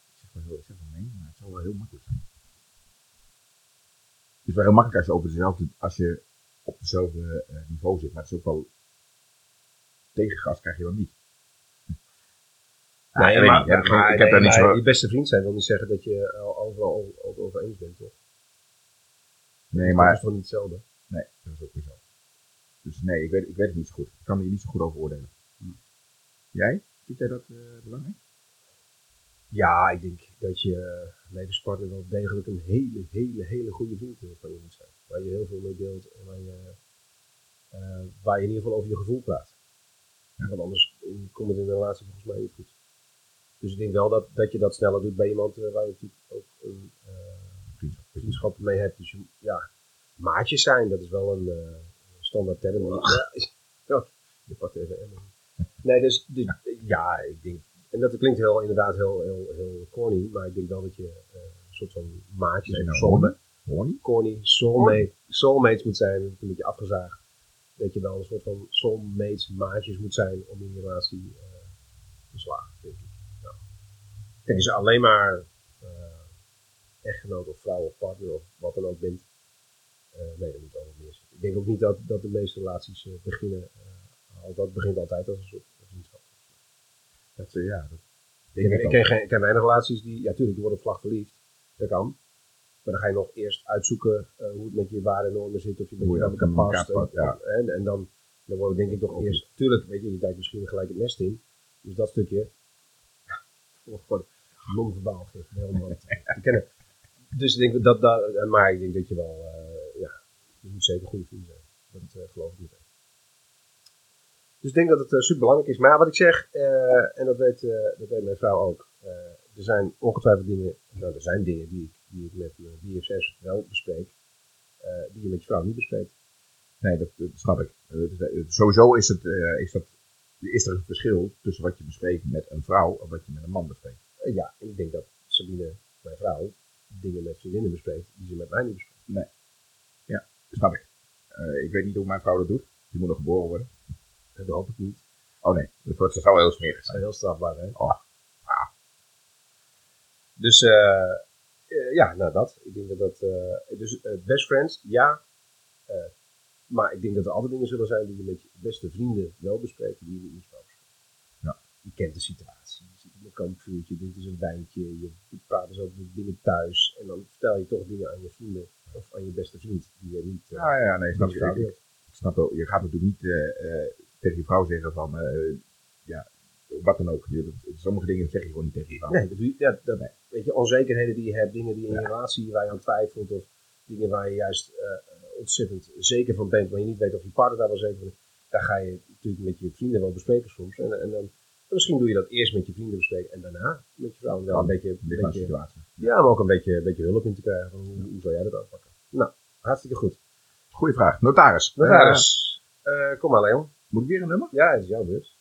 ik zeg wel, heel, ik zeg wel nee, maar het zou wel heel makkelijk zijn. Het is wel heel makkelijk als je, over dezelfde, als je op dezelfde eh, niveau zit, maar het is ook wel tegengas krijg je dan niet. Ja, ik niet, heb- daar niet zo... Je beste vriend zijn wil niet zeggen dat je al overal over eens bent, toch? Nee, Dat maar is toch niet hetzelfde? Nee, dat is ook weer zo. Dus nee, ik weet, ik weet het niet zo goed. Ik kan er niet zo goed over oordelen. Jij? Vind jij dat eh, belangrijk? Ja, ik denk dat je eh, levenspartner wel degelijk een hele, hele, hele goede vriend eh, van je moet zijn. Waar je heel veel mee deelt en waar je, eh, waar je in ieder geval over je gevoel praat. Ja. Want anders eh, komt het in een relatie volgens mij niet goed. Dus ik denk wel dat, dat je dat sneller doet bij iemand eh, waar je natuurlijk ook een eh, Vriendschap. mee hebt. Dus je, ja, maatjes zijn, dat is wel een eh, standaard term. Ja, ja, je pakt even. Nee, dus, dus ja, ik denk, en dat klinkt heel, inderdaad heel, heel, heel corny, maar ik denk wel dat je eh, een soort van maatjes Nee, nou, Horny? corny, soulmate, soulmates moet zijn. Een beetje afgezaagd. Dat je wel een soort van soulmates, maatjes moet zijn om in je relatie eh, te slagen, denk ik. Nou. Kijk, als je alleen maar eh, echtgenoot of vrouw of partner of wat dan ook bent. eh, nee, dat moet wat meer zijn. Ik denk ook niet dat, dat de meeste relaties eh, beginnen. eh, al, dat begint altijd als een soort. Dat, eh, ja, dat Ik, ik, ik ken, geen- ik ken weinig relaties die, ja, tuurlijk, die worden op slag verliefd. Dat kan. Maar dan ga je nog eerst uitzoeken eh, hoe het met je waarden en normen zit, of je met je elkaar past. en, ja. en, en dan, dan wordt het denk ik nog eerst, tuurlijk, weet je, je duikt misschien gelijk het nest in. Dus dat stukje, wordt gewoon non-verbaal geeft helemaal te kennen. Dus ik denk dat, dat, maar ik denk dat je wel, eh, ja, je moet zeker goede vrienden zijn. Dat geloof ik meteen. Dus ik denk dat het super belangrijk is. Maar ja, wat ik zeg, eh, en dat weet, eh, dat weet mijn vrouw ook. eh, er zijn ongetwijfeld dingen, nou er zijn dingen die ik, die ik met mijn BFS wel bespreek, eh, die je met je vrouw niet bespreekt. Nee, dat, dat snap ik. Eh, eh, sowieso is, het, eh, is, dat, is er een verschil tussen wat je bespreekt met een vrouw en wat je met een man bespreekt. Eh, ja, ik denk dat Sabine, mijn vrouw, dingen met vriendinnen bespreekt die ze met mij niet bespreekt. Snap ik. Eh, ik weet niet hoe mijn vrouw dat doet. Die moet nog geboren worden. Dat hoop ik niet. Oh nee, dat, wordt, wel heel smerig zijn. heel strafbaar, hè? Oh, Dus eh, eh, ja, nou dat. Ik denk dat dat. eh, dus eh, best friends, ja. Maar ik denk dat er altijd dingen zullen zijn die je met je beste vrienden wel bespreekt, die je niet. Ja. Je kent de situatie. Je zit in een kampvuurtje, dit is een wijntje. Je praat dus over dingen thuis. En dan vertel je toch dingen aan je vrienden of aan je beste vriend die je niet. ja, ja, nee, snap je ik. Ik, snap wel. Je gaat natuurlijk niet tegen je vrouw zeggen van, eh, ja, wat dan ook. Sommige dingen zeg je gewoon niet tegen je vrouw. Nee, dat, je- ja, dat, Nee. weet je, onzekerheden die je hebt, dingen die in je Ja. relatie waar je aan twijfelt, of dingen waar je juist eh, ontzettend zeker van bent, maar je niet weet of je partner daar wel zeker van is, daar ga je natuurlijk met je vrienden wel bespreken soms. En, en dan, misschien doe je dat eerst met je vrienden bespreken en daarna met je vrouw. Wel een beetje, de beetje, situatie. ja, maar ook een beetje, een beetje hulp in te krijgen. Van hoe, hoe zou jij dat aanpakken? Nou, hartstikke goed. Goeie vraag. Notaris. Notaris, eh, kom maar Leon. Eh, moet ik weer een nummer? Ja, het is jouw beurt.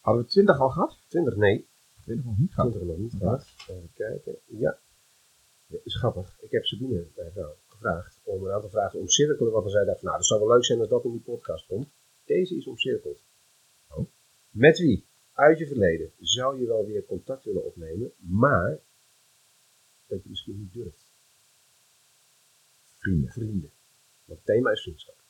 Hadden we 20 al gehad? 20, nee. 20 nog niet gehad. 20 nog niet gehad. Even kijken. Ja. Is grappig. Ik heb Sabine, mijn vrouw, gevraagd om een aantal vragen te omcirkelen. Waarvan zij dacht, van, nou, dat zou wel leuk zijn als dat in die podcast komt. Deze is omcirkeld. Oh. Met wie? Uit je verleden zou je wel weer contact willen opnemen, maar dat je misschien niet durft. Vrienden. Vrienden. Want het thema is vriendschap.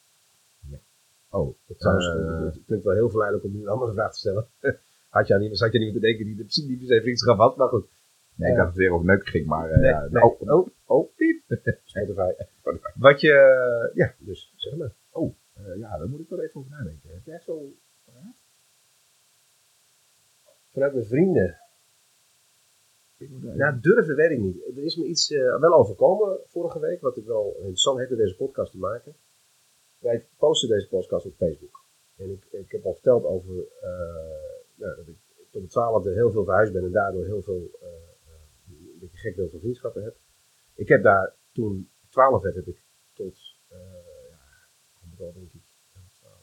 Oh, Dat trouwens, eh, het klinkt wel heel verleidelijk om nu een andere vraag te stellen. Had je, niet, zat je niet te denken die de niet per se vriendschap had, maar goed. nee, ik had het weer over neuken ging, maar eh, Nee, ja, nee. oh, Oh, oh, piep. Spotify. Wat je, ja, dus zeg maar. eh, ja, daar moet ik wel even over nadenken. Heb jij zo Vanuit mijn vrienden. Ja, durven weet ik niet. Er is me iets eh, wel overkomen vorige week, wat ik wel interessant heeft met deze podcast te maken. Wij posten deze podcast op Facebook. En ik, ik heb al verteld over eh, nou, dat ik tot de twaalfde heel veel verhuisd ben en daardoor heel veel, eh, eh, een beetje gek beeld van vriendschappen heb. Ik heb daar, toen ik twaalf werd, heb ik tot, eh ja, denk ik, ja, 12,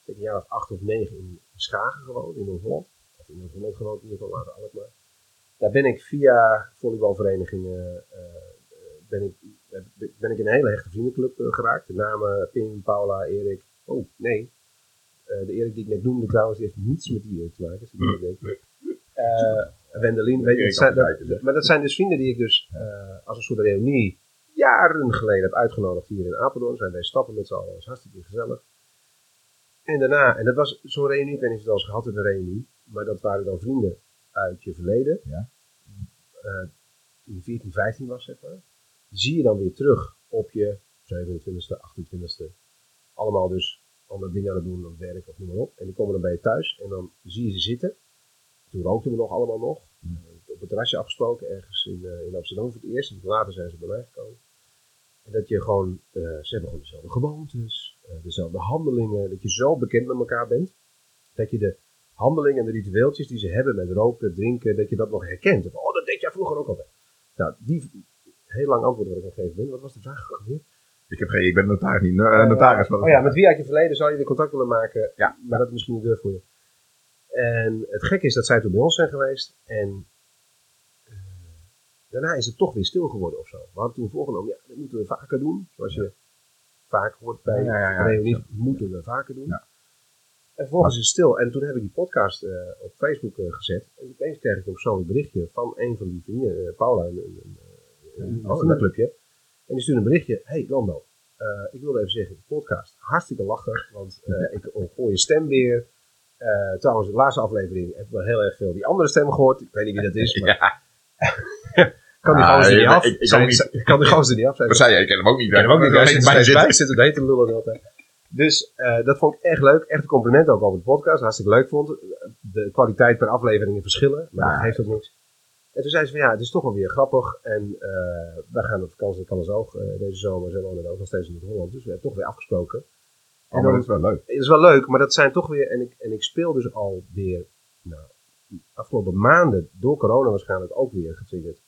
ik denk een jaar of acht of negen in Schagen gewoond, in Noord-Holland. Of in Noord-Holland gewoond, in ieder geval later Alkmaar. Daar ben ik via volleybalverenigingen ben, ik, ben ik in een hele hechte vriendenclub eh, geraakt. De namen Pim, Paula, Erik. Oh, nee. Eh, de Erik die ik net noemde trouwens, die heeft niets met die Erik te maken. Eh, Wendelin, weet je, zijn, dat, maar dat zijn dus vrienden die ik dus als een soort reunie jaren geleden heb uitgenodigd hier in Apeldoorn. Zijn wij stappen met z'n allen, dat was hartstikke gezellig. En daarna, en dat was zo'n reunie, ik weet niet of je het al eens gehad hebt, een reunie, maar dat waren dan vrienden uit je verleden. Ja. Toen je 14, 15 was, zeg maar. Zie je dan weer terug op je 27e, 28e. Allemaal dus andere dingen aan het doen, op werk of noem maar op. En die komen dan bij je thuis en dan zie je ze zitten. Toen rookten we nog allemaal nog. Eh, op het terrasje afgesproken, ergens in, eh, in Amsterdam voor het eerst. En later zijn ze bij mij gekomen. En dat je gewoon, eh, ze hebben gewoon dezelfde gewoontes, dezelfde handelingen. Dat je zo bekend met elkaar bent. Dat je de handelingen en de ritueeltjes die ze hebben met roken, drinken, dat je dat nog herkent. Oh, dat deed jij vroeger ook altijd. Nou, die heel lang antwoord wat ik aan het geven ben. Wat was de vraag ook? Ik, heb geen, ik ben notaris niet. eh, notaris. wat Oh ja, met wie uit je verleden zou je weer contact willen maken? Ja. Maar dat is misschien een deur voor je. En het gekke is dat zij toen bij ons zijn geweest. En eh, daarna is het toch weer stil geworden of zo. We hadden toen voorgenomen, ja, dat moeten we vaker doen. Zoals je vaak hoort bij Ja, ja, ja. moeten we vaker doen. Ja. En vervolgens is het stil. En toen heb ik die podcast op Facebook gezet. En opeens kreeg ik een persoonlijk berichtje van een van die vrienden, Paula, een, een, een, een, Oh, vriendenclubje. En die stuurde een berichtje. Hey Lando, eh, ik wilde even zeggen, de podcast, hartstikke lachen. Want eh, ik hoor je stem weer. Eh, trouwens, de laatste aflevering heb ik wel heel erg veel die andere stem gehoord. Ik weet niet wie dat is, maar Ja, kan die Ah, gozer niet af? ik- ik ook Zijn- niet. zijn- Kan die gozer niet af? Zijn- zei? Ik ken hem ook niet. ik ken hem ook niet. Hij zit bij zitten. Zit te lullen de hele tijd. Dus eh, dat vond ik echt leuk. Echt een compliment ook over de podcast. Hartstikke leuk vond. De kwaliteit per aflevering verschillen. Maar Ja. dat geeft ook niks. En toen zei ze van ja, het is toch wel weer grappig. En eh wij gaan op vakantie naar Callensoog uh, deze zomer. Ze wonen ook nog steeds in Noord-Holland. Dus we hebben toch weer afgesproken. Oh, maar dat is wel leuk. Het is wel leuk, maar dat zijn toch weer. En ik, en ik speel dus alweer. Nou, de afgelopen maanden, door corona waarschijnlijk ook weer getriggerd.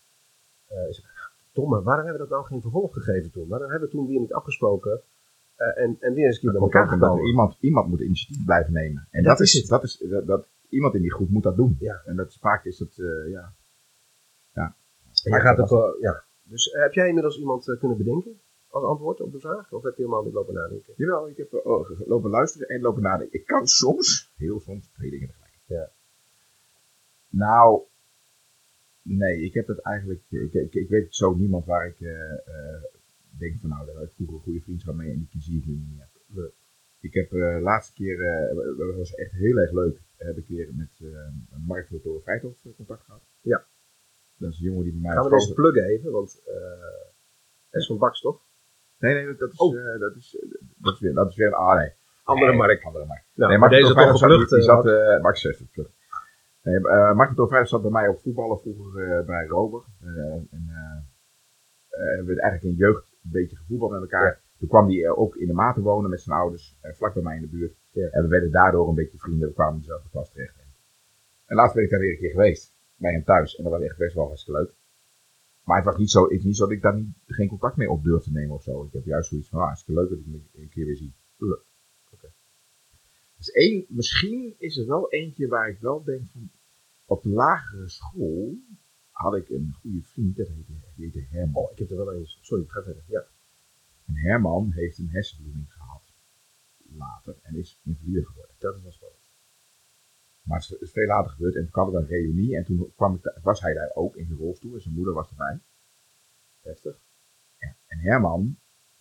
Eh is domme, waarom hebben we dat nou geen vervolg gegeven toen? Waarom hebben we toen weer niet afgesproken? Eh, en, en weer eens een keer bij elkaar gekomen? iemand, iemand moet initiatief blijven nemen. En Dat dat, is het. dat is dat, dat, iemand in die groep moet dat doen. Ja. En dat vaak is het, ja. Jij gaat ook, wel- ja. Dus eh, heb jij inmiddels iemand eh, kunnen bedenken als antwoord op de vraag? Of heb je helemaal niet lopen nadenken? Jawel, ik heb eh, oh, lopen luisteren en lopen nadenken. Ik kan soms, heel soms, twee dingen tegelijk. Ja. Nou, nee, ik heb dat eigenlijk, ik, ik, ik weet zo niemand waar ik denk van nou, daar had ik vroeger een goede vriendschap mee en die zie ik nu niet meer. Ik heb de laatste keer, dat was echt heel erg leuk, heb ik weer met Mark Toren Vrijthof contact gehad. Ja. Dat is een jongen die bij mij Gaan we deze pluggen even? Want eh S van Baks toch? Nee, nee, dat, dat is, Oh. eh, dat, is, eh, dat is weer, dat is weer een, ah nee. Andere Nee, Mark. Andere Mark. Nou, nee, maar Mark deze toch gevlucht. die zat, eh Max zegt het vlucht. Nee, van Vrijdag zat bij mij op voetballen vroeger bij Rober. Eh, en eh, eh, hebben we eigenlijk in jeugd een beetje gevoetbald met elkaar. Toen kwam hij ook in de Maten wonen met zijn ouders, vlak bij mij in de buurt. Ja. En we werden daardoor een beetje vrienden, we kwamen in dezelfde klas terecht. En laatst ben ik daar weer een keer geweest, bij hem thuis. En dat was echt best wel hartstikke leuk. Maar het was niet zo, is niet zo dat ik daar niet, geen contact mee op durf te nemen of zo. Ik heb juist zoiets van, ah, hartstikke leuk dat ik hem een keer weer zie. Dus één, misschien is er wel eentje waar ik wel denk van, op de lagere school had ik een goede vriend, dat heette, Herman. Oh, ik heb er wel eens. Sorry, ga verder. Ja. En Herman heeft een hersenbloeding gehad later en is invalide geworden. Dat is wel spannend. Maar het is veel later gebeurd en toen hadden we een reunie en toen kwam ik, was hij daar ook in zijn rolstoel en zijn moeder was erbij. Heftig. En Herman,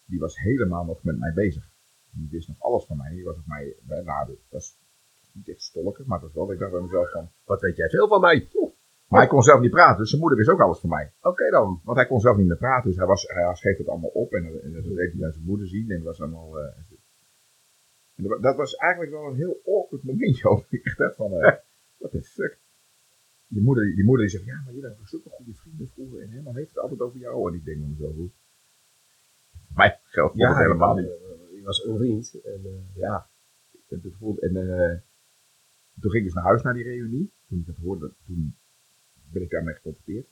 die was helemaal nog met mij bezig. Die wist nog alles van mij. Die was op mij, bij- nou, dat was niet echt stolken, maar dat was wel, ik dacht bij mezelf van, Wat weet jij veel van mij? Oeh, maar hij kon zelf niet praten, dus zijn moeder wist ook alles van mij. Oké dan. Want hij kon zelf niet meer praten, dus hij, was, hij schreef het allemaal op en, en dat deed hij aan zijn moeder zien. En dat was allemaal. eh, en dat, wa- dat was eigenlijk wel een heel awkward momentje. Ook. Ik dacht van, eh what the fuck. Die moeder, die moeder die zegt, ja, maar jullie hebben zulke goede vrienden vroeger en Herman heeft het altijd over jou. En ik denk dan zo, hoe? Mij geldt ja, het helemaal niet. Je was een vriend. En, eh, Ja. En, toen, voelde- en eh, toen ging ik dus naar huis naar die reunie. Toen ik dat hoorde, toen ben ik daarmee geconfronteerd.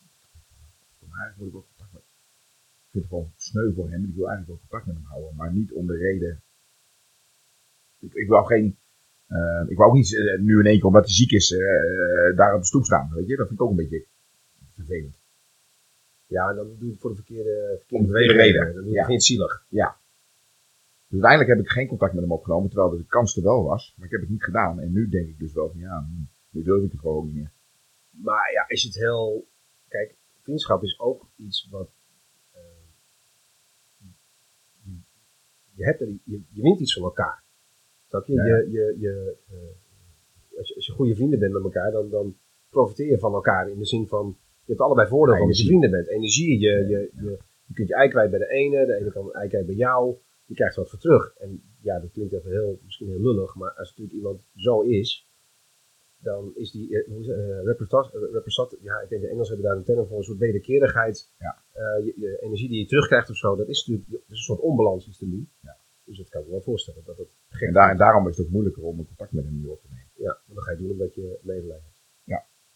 Van eigenlijk moet ik wel contact met Ik vind het gewoon sneu voor hem. Ik wil eigenlijk wel contact met hem houden. Maar niet om de reden. Ik, ik wou geen. eh, ik wou ook niet eh, nu in één keer, omdat hij ziek is, eh, daar op de stoep staan. Weet je? Dat vind ik ook een beetje vervelend. ja, dan doe het voor de verkeerde, verkeerde de reden. reden, Dan doe ja. het niet zielig. Dus uiteindelijk heb ik geen contact met hem opgenomen, terwijl de kans er wel was. Maar ik heb het niet gedaan. En nu denk ik dus wel van ja, hm, nu durf ik het gewoon ook niet meer. Maar ja, is het heel... Kijk, vriendschap is ook iets wat... je, je, hebt er, je, je wint iets van elkaar. Snap je? Ja. je, je, je eh, als, je als je goede vrienden bent met elkaar, dan, dan profiteer je van elkaar. In de zin van, je hebt allebei voordeel van dat je vrienden bent. Energie, je, je, je, je kunt je ei kwijt bij de ene, de ene kan ei kwijt bij jou. Je krijgt wat voor terug. En ja, dat klinkt even heel, misschien heel lullig, maar als natuurlijk iemand zo is, dan is die, het, eh, eh, repersat- ja, ik denk de Engels hebben daar een term voor, een soort wederkerigheid. Ja. Je, je energie die je terugkrijgt of zo, dat is natuurlijk dat is een soort onbalans is nu. Ja. Dus dat kan ik me wel voorstellen. Dat het En, daar, en daarom is het ook moeilijker om een contact met hem nu op te nemen. Ja, maar dan ga je doen omdat je medelijden hebt.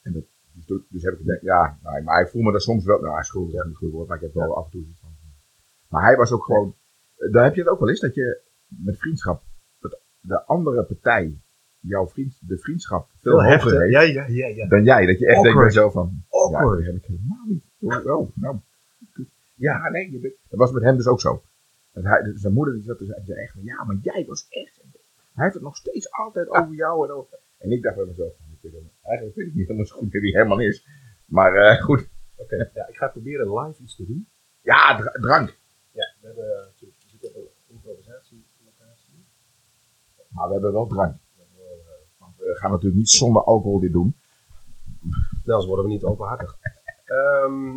En dat, dus, dus heb ik het, ja, nou, maar ik voel me daar soms wel, nou, schuldig is niet goed woord, maar ik heb wel af en toe zoiets van. Maar hij was ook gewoon, daar heb je het ook wel eens, dat je met vriendschap, dat de andere partij, jouw vriend, de vriendschap veel hoger heeft Ja, ja, ja, ja. dan jij. Dat je echt denkt bij jezelf van, Awkward. ja, dat heb ik helemaal niet. Oh, nou. Ja, nee, dat was met hem dus ook zo. Hij, zijn moeder die zat dus echt van, ja, maar jij was echt... Hij heeft het nog steeds altijd over jou en over... En ik dacht bij mezelf, eigenlijk weet ik niet helemaal zo goed wie hij helemaal is. Maar eh, goed, Oké, ja, ik ga proberen live iets te doen. ja, dra- drank. Ja, we hebben natuurlijk we zitten op een improvisatielocatie. Maar we hebben wel drank. Want we gaan natuurlijk niet zonder alcohol dit doen. Anders worden we niet openhartig. Ehm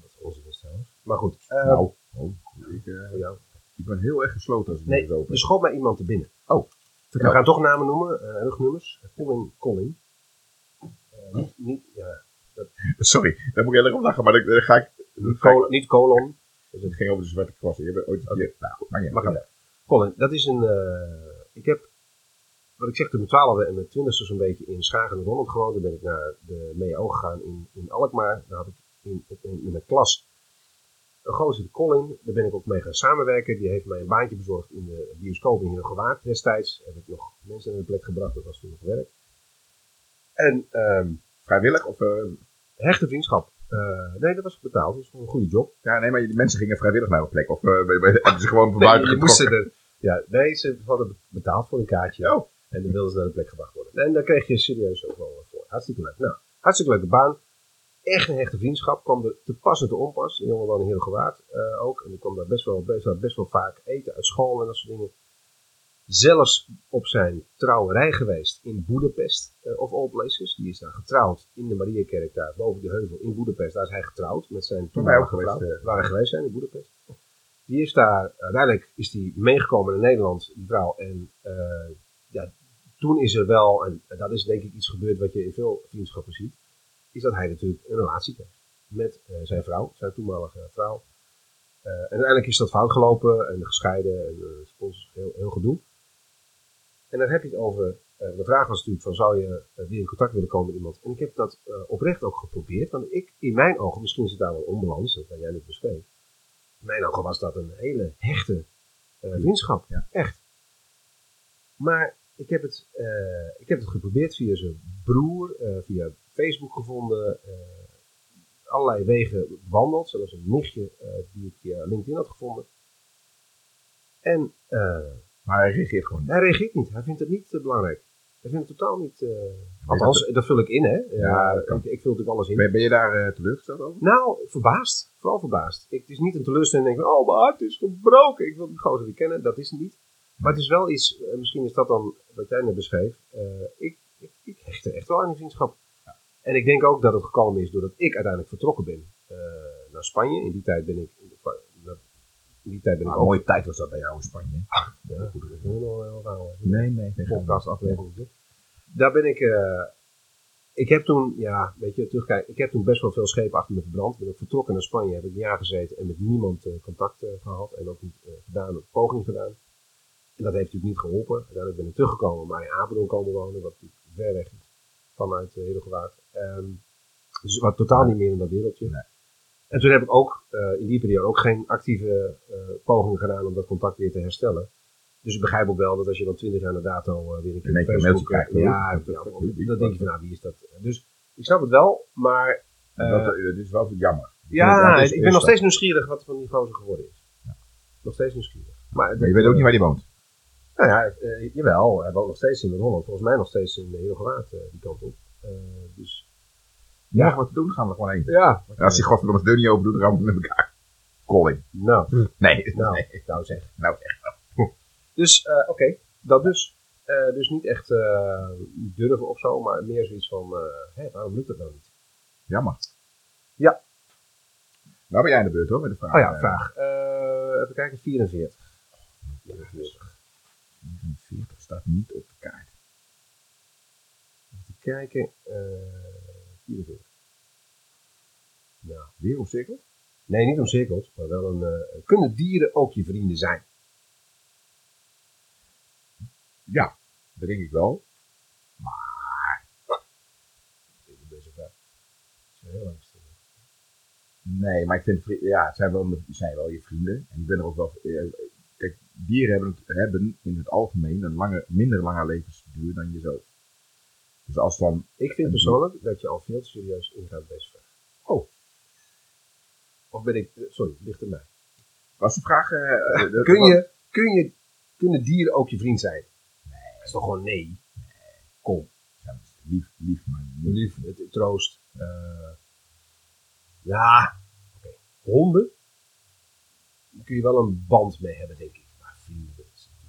dat is onzin is trouwens. Maar goed. eh, nou, oh, ik, eh, jou. ik ben heel erg gesloten als ik Nee, open. er schoot mij iemand te binnen. Oh. We gaan toch namen noemen, eh rugnummers. Colin Colin. Eh, niet, niet, ja, Sorry, daar moet ik heel erg om lachen, maar dan, ga ik... niet, colon, niet colon. Dus het ging over de zwarte kwasten. Je hebt ooit een keer... Nou, maar ja, Mag ik Colin, dat is een. eh, ik heb, wat ik zeg, toen mijn twaalfde en mijn twintigste zo'n beetje in Schagen en Holland gewoond. Toen ben ik naar de MEO gegaan in, in Alkmaar. Daar had ik in, in, in mijn klas een gozer, de Colin. Daar ben ik ook mee gaan samenwerken. Die heeft mij een baantje bezorgd in de bioscoop in Heergewaard destijds. Heb ik nog mensen naar de plek gebracht, dat was toen nog werk. En ehm Vrijwillig? Of, eh, hechte vriendschap. Eh, nee, dat was betaald. Dat was een goede job. ja, nee, maar die mensen gingen vrijwillig naar een plek. Of eh, hebben ze gewoon van Nee, buiten je moest getrokken? er, ja, nee, ze hadden betaald voor een kaartje. Oh. En dan wilden ze naar de plek gebracht worden. En daar kreeg je serieus ook wel voor. Hartstikke leuk. Nou, hartstikke leuke baan. Echt een hechte vriendschap. Kwam er te pas en te onpas. De jongen woonde in Heergewaard eh ook. En ik kwam daar best wel, best, wel, best wel vaak eten uit school en dat soort dingen. Zelfs op zijn trouwerij geweest in Boedapest, eh, of all places. Die is daar getrouwd in de Mariakerk daar boven de heuvel in Boedapest. Daar is hij getrouwd met zijn toenmalige geweest, vrouw. eh. Waar wij geweest zijn in Boedapest. Die is daar, uiteindelijk is die meegekomen naar Nederland, die vrouw. En ja, toen is er wel, en dat is denk ik iets gebeurd wat je in veel vriendschappen ziet, is dat hij natuurlijk een relatie kreeg met eh, zijn vrouw, zijn toenmalige vrouw. Eh, en uiteindelijk is dat fout gelopen en gescheiden en uh, sponsors, heel, heel gedoe. En dan heb je het over, eh, de vraag was natuurlijk van zou je eh, weer in contact willen komen met iemand. En ik heb dat eh, oprecht ook geprobeerd, want ik, in mijn ogen, misschien is het daar wel onbalans, dat wat jij net beschreef. In mijn ogen was dat een hele hechte eh, vriendschap, Ja. echt. Maar ik heb het, eh, ik heb het geprobeerd via zijn broer, eh, via Facebook gevonden, eh, allerlei wegen bewandeld. Zelfs een nichtje eh, die ik via LinkedIn had gevonden. En eh, Maar hij reageert gewoon niet. hij reageert niet. Hij vindt het niet belangrijk. Hij vindt het totaal niet. althans, dat, vul ik in, hè? Ja, dat ik, ik vul natuurlijk alles in. Ben, ben je daar eh, teleurgesteld over? Nou, verbaasd. Vooral verbaasd. Ik, het is niet een teleurstelling. Ik denk, oh, mijn hart is gebroken. Ik wil die gozer weer kennen. Dat is het niet. Maar het is wel iets, misschien is dat dan wat jij net beschreef. Ik, ik, ik hecht er echt wel aan die vriendschap. En ik denk ook dat het gekomen is doordat ik uiteindelijk vertrokken ben eh, naar Spanje. In die tijd ben ik. In, die tijd ben ik Ah, ook. mooie tijd was dat bij jou in Spanje. Ja, goed, dat is heel raar. Nee, nee. Daar ben ik. eh, ik heb toen, ja, weet je, terugkijken. Ik heb toen best wel veel schepen achter me verbrand. Ben ik vertrokken naar Spanje, heb ik een jaar gezeten en met niemand eh, contact eh, gehad. En ook niet eh, gedaan, een poging gedaan. En dat heeft natuurlijk niet geholpen. Uiteindelijk ben ik teruggekomen, maar in Apeldoorn komen wonen, wat ver weg is vanuit uh, Hedelgewaard. Ehm dus wat totaal niet meer in dat wereldje. Nee. En toen heb ik ook uh, in die periode ook geen actieve uh, pogingen gedaan om dat contact weer te herstellen. Dus ik begrijp ook wel dat als je dan twintig jaar na dato uh, weer een keer op Facebook krijgt. Ja, ja, dan denk je van nou, wie is dat? Dus ik snap het wel, maar... dat, dat, is wel jammer. Ja, is, ik ben nog steeds nieuwsgierig wat van die gozer geworden is. Ja. Nog steeds nieuwsgierig. Maar, maar je weet ook niet waar die woont? Nou ja, jawel. Hij woont nog steeds in Holland. Volgens mij nog steeds in Heelgewaard uh, die kant op. Dus... Ja, wat te doen, gaan we er gewoon heen. Ja. En als die godverdomme de deur niet open doet, dan gaan we met elkaar. Colin. Nou. Nee. Nou, nee. nou zeg. Nou zeg. Dus, uh, oké. Okay. Dat dus. Uh, dus niet echt uh, durven of zo, maar meer zoiets van, hé, waarom lukt het nou niet? Jammer. Ja. Nou ben jij aan de beurt hoor, met de vraag. Oh ja, vraag. Even kijken, 44. 44. 44 staat niet op de kaart. Even kijken, uh, 44. Nou, weer omcirkeld? Nee, niet omcirkeld, maar wel een. Uh, kunnen dieren ook je vrienden zijn? Ja, dat denk ik wel. Maar. Deze vraag. is heel lang stil. Nee, maar ik vind, ja, het zijn wel, het zijn wel je vrienden. En ik ben er ook wel. Kijk, dieren hebben, hebben in het algemeen een lange, minder lange levensduur dan jezelf. Dus als dan. Ik vind persoonlijk dat je al veel te serieus ingaat op deze vraag. Oh. Of ben ik, sorry, ligt er mij. Was de vraag... eh, de- Kun je, kun je, kunnen dieren ook je vriend zijn? Nee. Dat is toch gewoon nee? Kom. Ja, lief, lief, maar niet. Lief, het, troost. Eh, ja, oké. Honden? Daar kun je wel een band mee hebben, denk ik. Maar vrienden.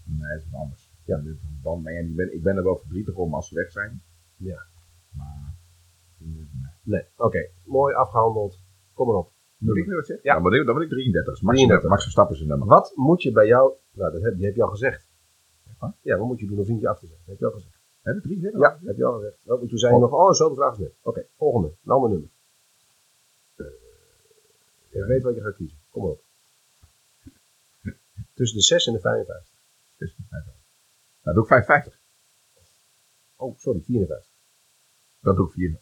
Nee, dat is wat anders. Ja, ik, ben, ik ben er wel verdrietig om als ze weg zijn. Ja. Maar... Nee. Oké. Mooi afgehandeld. Kom maar op. Moet ik nu wat zeggen? Ja. Dan word ik, dan word ik 33. Max, 33. Max Verstappen is een nummer. Wat moet je bij jou... Nou, dat heb, die heb je al gezegd. wat? Ja, wat moet je doen om vriendje af te zijn? Dat heb je al gezegd. Heb ik 33? Ja, heb je al gezegd. Wat, toen zei je nog, oh, zo de vraag is net. Oké, volgende. Een ander nummer. Eh, je weet wat je gaat kiezen. Kom maar op. Tussen de 6 en de 55. Dus, nou, dan doe ik 55. Oh, sorry, 54. Dat doe ik 4.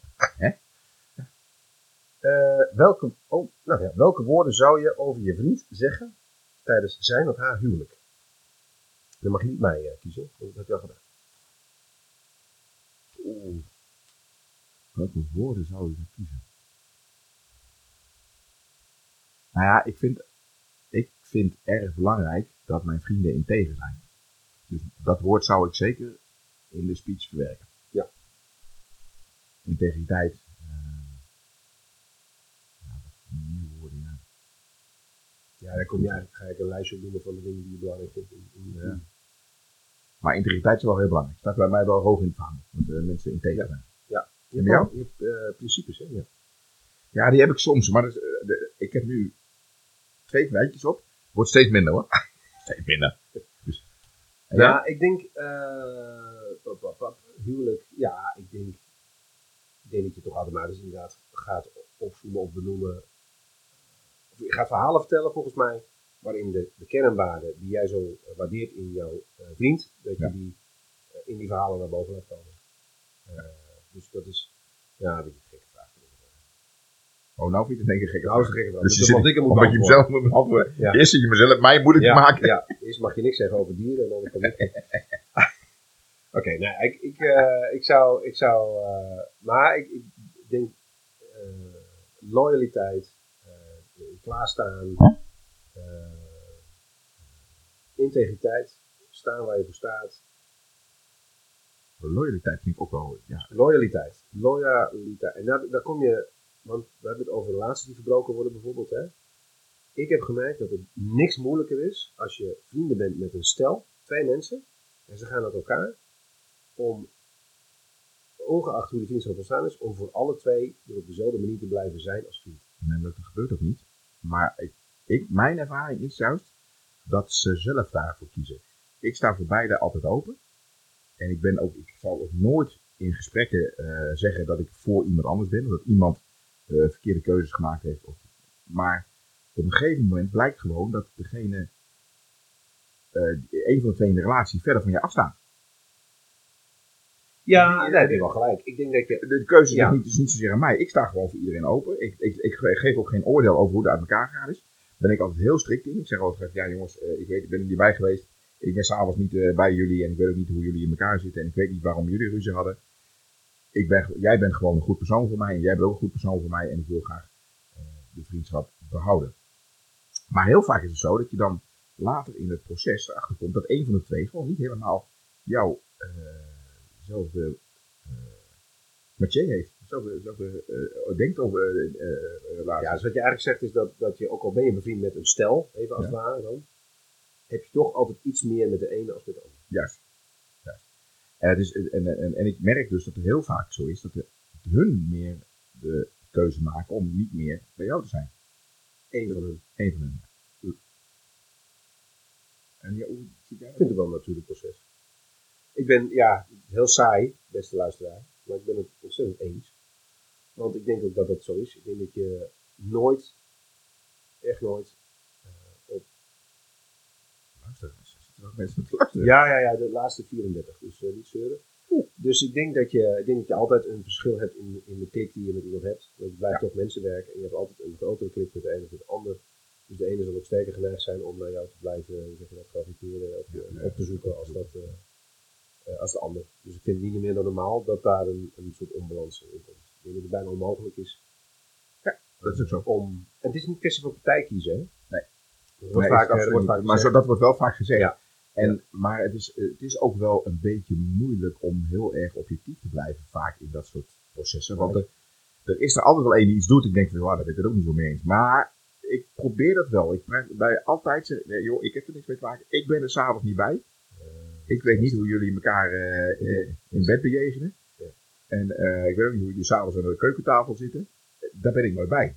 Eh, welke, oh, nou ja, welke woorden zou je over je vriend zeggen tijdens zijn of haar huwelijk? Dan mag je niet mij eh, kiezen, dat heb je al gedaan. Welke woorden zou dan kiezen? Nou ja, ik vind, ik vind erg belangrijk dat mijn vrienden integer zijn. Dus dat woord zou ik zeker in de speech verwerken. Ja. Integriteit. eh, ja, voor meer woorden, ja. Ja, dan kom je eigenlijk, ga ik een lijstje noemen van de dingen die je belangrijk vindt. In, Ja. Maar integriteit is wel heel belangrijk. Staat bij mij wel hoog in het vaandel. Dat eh, mensen integer zijn. Je En hebt, bij wel- je hebt eh, principes, hè? Ja. Ja, die heb ik soms. Maar dat de- ik heb nu twee wijtjes op. Wordt steeds minder hoor. steeds minder. Dus, Ja, ik denk, pap, pap, pap, huwelijk, ja, ik denk, denk dat je toch automatisch inderdaad gaat opzoomen of benoemen. Of je gaat verhalen vertellen volgens mij, waarin de, de kernwaarden die jij zo eh, waardeert in jouw eh, vriend, dat je die eh, in die verhalen naar boven laat komen. Dus dat is, ja, een beetje een gekke vraag. Oh, nou vind je het denk ik gek. Nou is het vraag. Dus Dus je dat zit, wat ik moet omdat je mezelf moet beantwoorden. Ja. Eerst zit je mezelf mij moeilijk ja, maken. Ja, eerst mag je niks zeggen over dieren en dan kan ik. Oké, nou, ik, ik, eh, ik zou, ik zou eh, maar ik, ik denk eh, loyaliteit, klaarstaan, integriteit, staan waar je voor staat, Loyaliteit vind ik ook wel, ja. loyaliteit, loyaliteit. En daar, daar kom je, want we hebben het over relaties die verbroken worden bijvoorbeeld. Hè? Ik heb gemerkt dat het niks moeilijker is als je vrienden bent met een stel, twee mensen, en ze gaan uit elkaar, om, ongeacht hoe de vriendschap ontstaan is, om voor alle twee er op dezelfde manier te blijven zijn als vriend. Nee, dat gebeurt ook niet. Maar ik, ik, mijn ervaring is juist dat ze zelf daarvoor kiezen. Ik sta voor beide altijd open. En ik ben ook, ik zal ook nooit in gesprekken eh, zeggen dat ik voor iemand anders ben. Of dat iemand eh, verkeerde keuzes gemaakt heeft. Of, maar op een gegeven moment blijkt gewoon dat degene, eh, een van de twee in de relatie, verder van je afstaat. Ja, daar heb je wel gelijk. Ik denk dat je. De keuze is niet, is niet zozeer aan mij. Ik sta gewoon voor iedereen open. Ik, ik, ik geef ook geen oordeel over hoe het uit elkaar gaat is. Daar ben ik altijd heel strikt in. Ik zeg altijd, ja jongens, eh, ik weet, ik ben er niet bij geweest. Ik ben s'avonds niet eh, bij jullie en ik weet ook niet hoe jullie in elkaar zitten. En ik weet niet waarom jullie ruzie hadden. Ik ben, jij bent gewoon een goed persoon voor mij en jij bent ook een goed persoon voor mij. En ik wil graag eh, de vriendschap behouden. Maar heel vaak is het zo dat je dan later in het proces erachter komt dat een van de twee gewoon niet helemaal jouw eh, zelfde eh métier heeft. Zelfde, zelfde eh, denkt over eh, eh, relaties. Ja, dus wat je eigenlijk zegt is dat, dat je, ook al ben je bevriend met een stel, even als Ja. het ware dan, heb je toch altijd iets meer met de ene als met de andere. Juist. Juist. En, het is, en, en, en ik merk dus dat het heel vaak zo is dat de, hun meer de keuze maken om niet meer bij jou te zijn. Eén van hun. Eén van hun. En ja, hoe zit jij Ik vind het wel een natuurlijk proces. Ik ben, ja, heel saai, beste luisteraar, maar ik ben het ontzettend eens. Want ik denk ook dat dat zo is. Ik denk dat je nooit, echt nooit, eh, op... Er mensen te luisteren. Ja, ja, ja, de laatste 34, dus eh, niet zeuren. Dus ik denk, dat je, ik denk dat je altijd een verschil hebt in, in de klik die je met iemand hebt. Want het blijft toch mensenwerk en je hebt altijd een grotere klik met de een of met de ander. Dus de ene zal ook sterker geneigd zijn om naar jou te blijven, hoe zeg je dat, graviteren of op te zoeken als, dat, eh, als de ander. Dus ik vind het niet meer dan normaal dat daar een, een soort onbalans in komt. Ik denk dat het bijna onmogelijk is Dat is ook zo. Om, en het is niet een kwestie van partij kiezen, hè? Nee. Dat wordt Nee, vaak, is eh, wordt vaak niet. maar zo, dat wordt wel vaak gezegd. Ja. En, Maar het is, het is ook wel een beetje moeilijk om heel erg objectief te blijven, vaak in dat soort processen. Want er, er is er altijd wel één die iets doet. Ik denk van, ja, daar ben ik het ook niet zo mee eens. Maar ik probeer dat wel. Ik bij altijd zeggen, nee, joh, ik heb er niks mee te maken. Ik ben er s'avonds niet bij. Ik weet niet hoe jullie elkaar eh, eh, in bed bejegenen. Ja. En eh, ik weet ook niet hoe jullie s'avonds aan de keukentafel zitten. Daar ben ik nooit bij.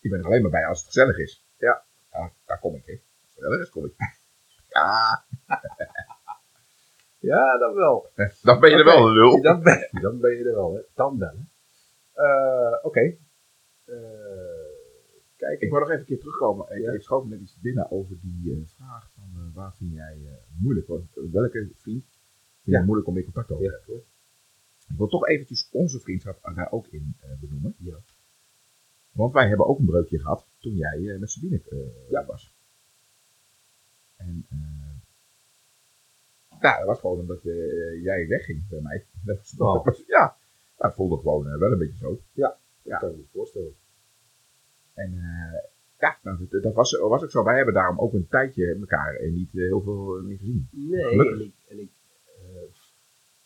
Ik ben er alleen maar bij als het gezellig is. Ja. ja daar kom ik, hè. Gezellig is, kom ik. Ja, Ja, dat wel. dan ben je er wel een lul. Dan ben, dan ben je er wel, hè? Dan wel, Oké. Kijk, Ik wil nog even een keer terugkomen. Ik, Ja. ik schoof net iets binnen over die vraag waar vind jij eh, moeilijk? Welke vriend vind Ja. je moeilijk om in contact te Ja. hebben? Ik wil toch eventjes onze vriendschap daar ook in eh, benoemen. Ja. Want wij hebben ook een breukje gehad toen jij eh, met Sabine Ja. was. En eh ja, dat was gewoon omdat je, jij wegging bij mij. Dat was, Oh. dat was- ja, dat voelde gewoon wel een beetje zo. dat Ja. kan ik me voorstellen. En eh, ja, nou, dat, dat was, was ook zo. Wij hebben daarom ook een tijdje elkaar eh, niet eh, heel veel eh, meer gezien. Nee, Gelukkig. en ik, en ik eh,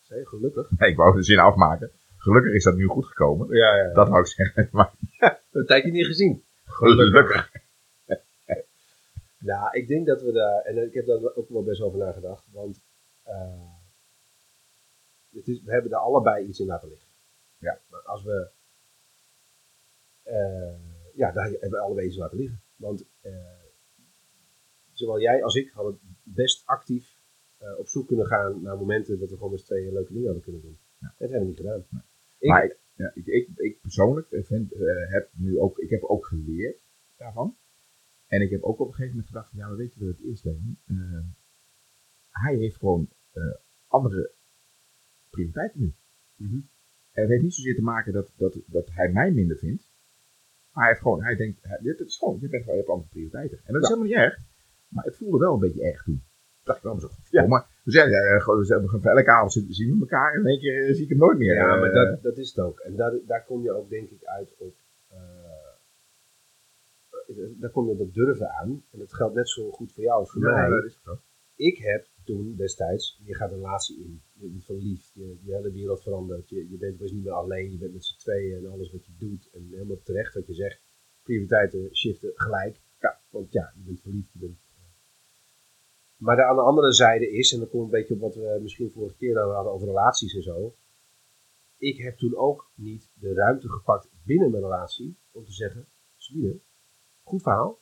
zei gelukkig. Nee, ik wou de zin afmaken. Gelukkig is dat nu goed gekomen. Ja, ja. Dat wou ik zeggen. Maar Een tijdje niet gezien. gelukkig. Nou, ik denk dat we daar, en ik heb daar ook wel best over nagedacht, want eh, het is, we hebben daar allebei iets in laten liggen. Ja. Maar als we, eh, ja, daar hebben we allebei iets in laten liggen. Want eh, zowel jij als ik hadden best actief eh, op zoek kunnen gaan naar momenten dat we gewoon z'n tweeën leuke dingen hadden kunnen doen. Ja. Dat hebben we niet gedaan. Ik, Maar ik, ja, ik, ik, ik persoonlijk vind, eh, heb nu ook, ik heb ook geleerd daarvan. En ik heb ook op een gegeven moment gedacht van, ja, maar weet je wat het is, Leon? Eh, hij heeft gewoon andere prioriteiten nu. Mhm. En het heeft niet zozeer te maken dat, dat, dat hij mij minder vindt. Maar hij heeft gewoon, hij denkt, dit is gewoon, je, bent gewoon, je hebt andere prioriteiten. En dat is Ja. helemaal niet erg. Maar het voelde wel een beetje erg toen. dacht ik wel zo. Ja. Ja. Maar we zeggen, ja, gewoon, we zeggen, van elke avond zien zien we elkaar en in één keer eh, zie ik hem nooit meer. Ja, maar Eh, dat, dat is het ook. En daar, daar kom je ook denk ik uit op. eh, eh, daar kom je op dat durven aan. En dat geldt net zo goed voor jou als voor ja, mij. dat is zo. Ik heb toen destijds, je gaat een relatie in. Je bent verliefd, je, je hele wereld verandert. Je, je bent dus niet meer alleen, je bent met z'n tweeën en alles wat je doet. En helemaal terecht wat je zegt. Prioriteiten shiften gelijk. Ja, want ja, je bent verliefd. Je bent, eh. Maar aan de andere zijde is, en dan komt een beetje op wat we misschien vorige keer hadden over relaties en zo. Ik heb toen ook niet de ruimte gepakt binnen mijn relatie om te zeggen: Sabine, goed verhaal.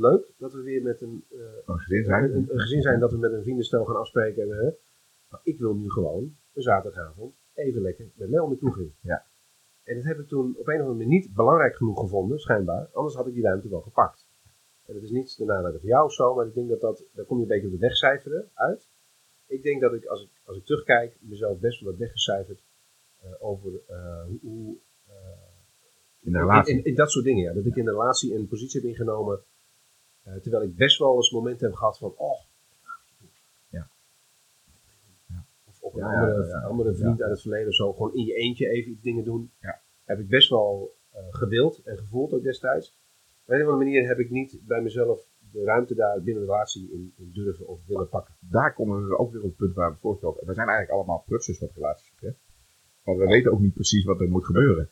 Leuk dat we weer met een, eh, Een gezin zijn. een, een gezin zijn dat we met een vriendenstel gaan afspreken. En, maar ik wil nu gewoon een zaterdagavond even lekker met Mel kroeg in. Ja. En dat heb ik toen op een of andere manier niet belangrijk genoeg gevonden, schijnbaar. Anders had ik die ruimte wel gepakt. En dat is niet de nadeel van jou of zo, maar ik denk dat dat, daar kom je een beetje op de wegcijferen uit. Ik denk dat ik, als ik, als ik terugkijk, mezelf best wel wat weggecijferd eh, over eh, hoe... In de relatie. in, in, in dat soort dingen, ja. Dat ik in de relatie een positie heb ingenomen. Eh, terwijl ik best wel eens momenten heb gehad van. Oh, Ja. Ja. Of een Ja, andere, ja, andere vriend uit het verleden of zo. Gewoon in je eentje even iets dingen doen. Ja. Heb ik best wel eh, gewild en gevoeld ook destijds. Op een of andere manier heb ik niet bij mezelf de ruimte daar binnen de relatie in, in durven of willen pakken. Daar komen we ook weer op het punt waar we voorstellen. We zijn eigenlijk allemaal prutsers wat relaties betreft. Want we weten ook niet precies wat er moet gebeuren.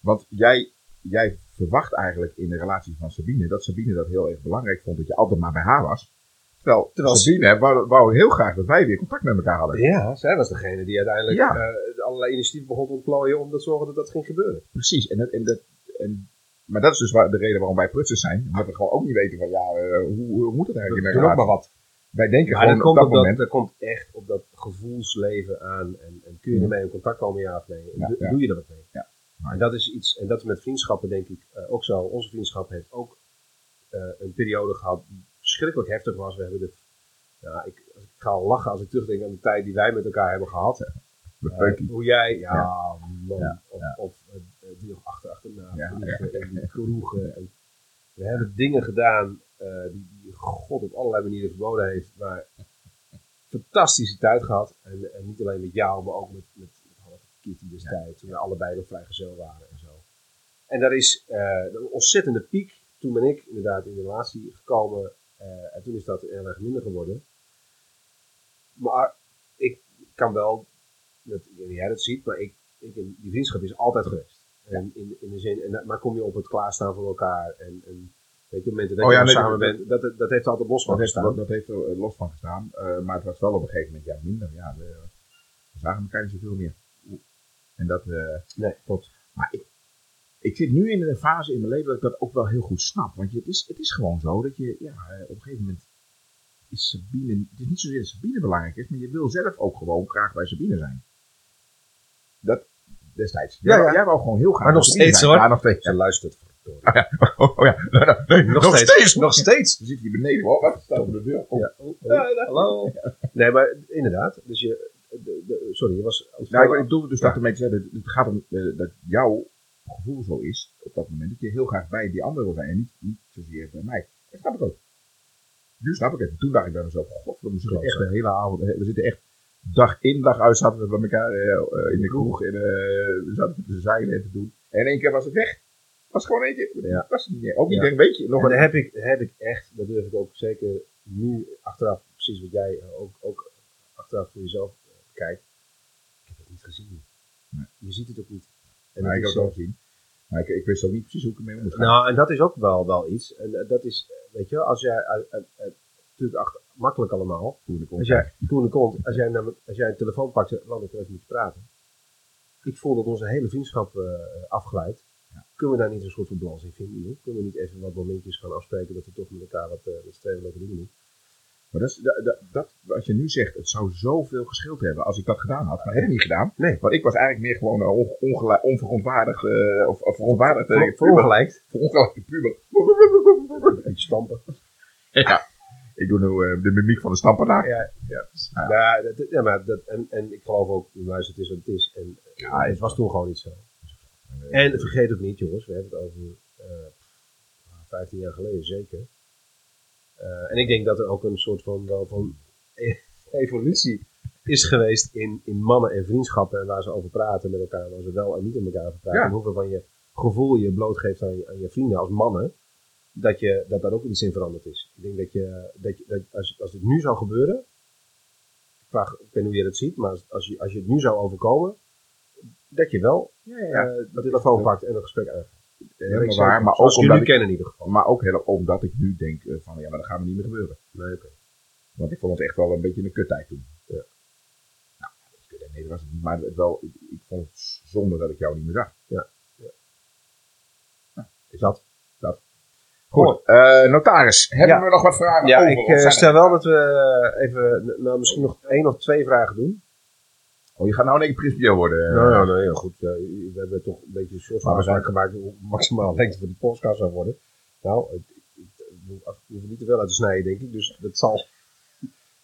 Want jij, jij verwacht eigenlijk in de relatie van Sabine dat Sabine dat heel erg belangrijk vond dat je altijd maar bij haar was. Terwijl, Terwijl- Sabine wou, wou heel graag dat wij weer contact met elkaar hadden. Ja, zij was degene die uiteindelijk Ja. eh, allerlei initiatieven begon te ontplooien om te zorgen dat dat ging gebeuren. Precies. En dat, en dat, en, maar dat is dus waar, de reden waarom wij prutsers zijn. Omdat we gewoon ook niet weten van ja, eh, hoe, hoe moet het eigenlijk in ook maar wat. Wij denken Maar gewoon dat op dat moment. dat komt echt op dat gevoelsleven aan. En, en kun je ermee in contact komen, ja of nee? Ja, doe, ja. doe je er wat mee? Ja. En dat is iets, en dat is met vriendschappen denk ik eh, ook zo. Onze vriendschap heeft ook eh, een periode gehad die verschrikkelijk heftig was. We hebben de, ik, ik ga al lachen als ik terugdenk aan de tijd die wij met elkaar hebben gehad. Eh, hoe jij, ja, man, Ja, of, of die nog achter, achterna en die kroegen. En we hebben dingen gedaan die, die God op allerlei manieren verboden heeft, maar fantastische tijd gehad. En, en niet alleen met jou, maar ook met, Kitty destijds, toen we allebei nog vrijgezel waren en zo. En daar is eh, een ontzettende piek. Toen ben ik inderdaad in de relatie gekomen. eh, en toen is dat heel erg minder geworden. Maar ik kan wel, dat, jij dat ziet, maar ik, ik, die vriendschap is altijd geweest. En in, in de zin, en, maar kom je op het klaarstaan voor elkaar en, en weet je, momenten dat Oh je ja, nog nee, samen bent, dat, dat heeft altijd los van gestaan. dat, dat heeft er eh, los van gestaan. Maar het was wel op een gegeven moment ja, minder. Ja, we, we zagen elkaar niet zoveel meer. En dat, eh, Nee, klopt. maar ik, ik zit nu in een fase in mijn leven dat ik dat ook wel heel goed snap. Want je, het, is, het is gewoon zo dat je, ja, eh, op een gegeven moment is Sabine, het is niet zozeer dat Sabine belangrijk is, maar je wil zelf ook gewoon graag bij Sabine zijn. Dat destijds. Ja, Jij, ja. jij wou gewoon heel graag Maar nog steeds, zijn. hoor. Ja, nog steeds. Ze luistert. Oh, oh ja, nee, Nog, nog, steeds. steeds. Nog steeds. Dan zit hier beneden. Oh, wat staat op de deur? Oh. Ja. Hallo. Nee, maar inderdaad. Dus je, de, de- sorry, je was... Nou, ik, bedoelde dus Ja. dat ermee te zeggen, het gaat om eh, dat jouw gevoel zo is op dat moment, dat je heel graag bij die andere wil zijn en niet, niet zozeer bij mij. Dat snap ik ook. Nu snap ik het. Toen dacht ik bij mezelf, god, we zitten echt de hele avond, we zitten echt dag in dag uit zaten we bij elkaar eh, eh, in de kroeg en eh, we zaten te zeilen en te doen. En in één keer was het weg. Was gewoon één keer, Ja. was niet meer. Ook niet, Ja. denk, weet je, nog En daar een... heb ik, heb ik echt, dat durf ik ook zeker nu achteraf, precies wat jij ook, ook achteraf voor jezelf kijkt. Ik heb het niet gezien. Nee. Je ziet het ook niet. En het ik heb het ook gezien. Maar ik, ik wist ook niet precies hoe ik ermee gaan. Nou, en dat is ook wel, wel iets. En eh, dat is, weet je, als jij, eh, eh, natuurlijk achter, makkelijk allemaal. Ik Als jij, toen de kont, als jij, naar als jij een telefoon pakt, en laat ik even praten. Ik voel dat onze hele vriendschap eh, afglijdt. Kunnen we daar niet een soort van balans in vinden? joh? Kunnen we niet even wat momentjes gaan afspreken dat we toch met elkaar wat, uh, dingen doen? Maar dat, is, dat, dat, als je nu zegt, het zou zoveel geschild hebben als ik dat gedaan had. Maar dat heb ik niet gedaan. Nee. Want ik was eigenlijk meer gewoon onverontwaardigd. uh, of, of verontwaardigd. Ver, verongelijkt. Verongelijkte puber. Stampen. Ja. Ik doe nu uh, de mimiek van de stampenaar. Ja, ja. ja. ja, dat, ja maar dat, en, en ik geloof ook, luister, het is wat het is. En ja, het was toen gewoon niet zo. En vergeet ook niet, jongens, we hebben het over uh, 15 jaar geleden zeker. Uh, en ik denk dat er ook een soort van, wel van evolutie is geweest in, in mannen en vriendschappen en waar ze over praten met elkaar, waar ze wel en niet met elkaar over praten. Ja. En hoeveel van je gevoel je blootgeeft aan je, aan je vrienden als mannen, dat, je, dat daar ook iets in veranderd is. Ik denk dat je, dat je dat als, als dit nu zou gebeuren, ik, vraag, ik weet niet hoe je dat ziet, maar als, als, je, als je het nu zou overkomen, dat je wel ja, ja, uh, de telefoon pakt en een gesprek aangaat. Helemaal waar, maar ook omdat ik, kennen in ieder geval. Maar ook heel, omdat ik nu denk uh, van ja, maar dat gaat me niet meer gebeuren. Nee, okay. Want ik vond het echt wel een beetje een kuttijd toen. Ja. Nou, nee, dat was het niet. Maar wel, ik, ik, vond het zonde dat ik jou niet meer zag. Ja. ja. Nou, is dat? Dat. Goed, uh, notaris, hebben ja. we nog wat vragen ja, over? ik uh, stel wel dat we even, nou misschien nog één of twee vragen doen. Oh, je gaat nou in één keer principieel worden. Nou ja, nou ja, goed. Uh, we hebben toch een beetje een soort van gemaakt hoe maximaal lengte van die podcast zou worden. Nou, ik, ik, ik hoef er niet te veel uit te snijden, denk ik. Dus dat zal.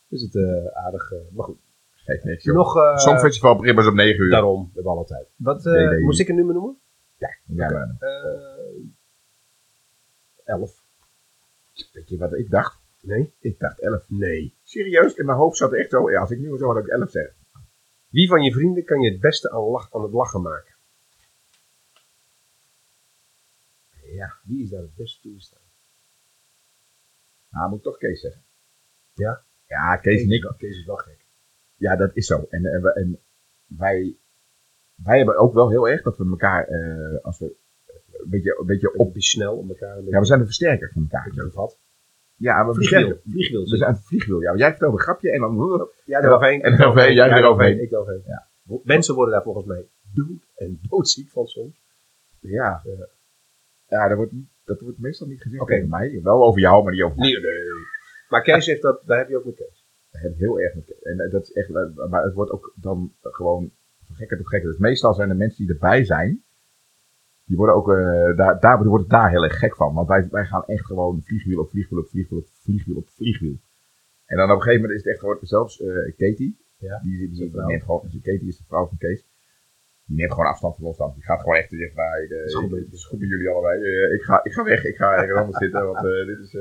Is het uh, aardig. Uh, maar goed. Geeft niks. Nog. Uh, Songfestival begint om 9 uur. Daarom, we hebben alle tijd. Wat nee, nee. moest ik een nummer noemen? Ja, ja. Okay. Uh, 11. Weet je wat ik dacht? Nee? Ik dacht 11. Nee. Serieus, in mijn hoofd zat echt zo. Ja, als ik nu zo had ik 11 zeggen. Wie van je vrienden kan je het beste aan, lach, aan het lachen maken? Ja, wie is daar het beste toe staan? Nou, moet ik toch Kees zeggen. Ja? Ja, Kees, Kees en ik. Kees is wel gek. Ja, dat is zo. En, en, en wij, wij hebben ook wel heel erg dat we elkaar, uh, als we een beetje, een beetje op... Een beetje snel om elkaar... Ja, we zijn een versterker van elkaar. Beetje gevat. Ja, we vliegwiel. vliegwiel zijn een vliegwiel. Ja, jij vertelt een grapje en dan... Ja, eroverheen. En eroverheen, jij eroverheen. Ik eroverheen. Ja. Mensen worden daar volgens mij dood en doodziek van soms. Ja. Ja, ja dat, wordt dat wordt meestal niet okay. tegen mij. Wel over jou, maar niet over nee, nee. Maar Kees heeft dat, daar heb je ook met Kees. Dat heb ik heel erg met Kees. En dat is echt, maar het wordt ook dan gewoon van gekker tot gekker. Dus meestal zijn de mensen die erbij zijn, die worden ook, uh, daar, daar wordt het daar heel erg gek van. Want wij, wij gaan echt gewoon vliegwiel op vliegwiel op vliegwiel op vliegwiel op vliegwiel. En dan op een gegeven moment is het echt gewoon, zelfs uh, Katie, ja, die, die, die neemt gewoon, dus Katie is de vrouw van Kees, die neemt gewoon afstand van ons dan. Die gaat gewoon echt zeggen, nou, ik, uh, het is goed met jullie allebei. Uh, ik, ga, ik ga weg, ik ga ergens anders zitten, want dit is...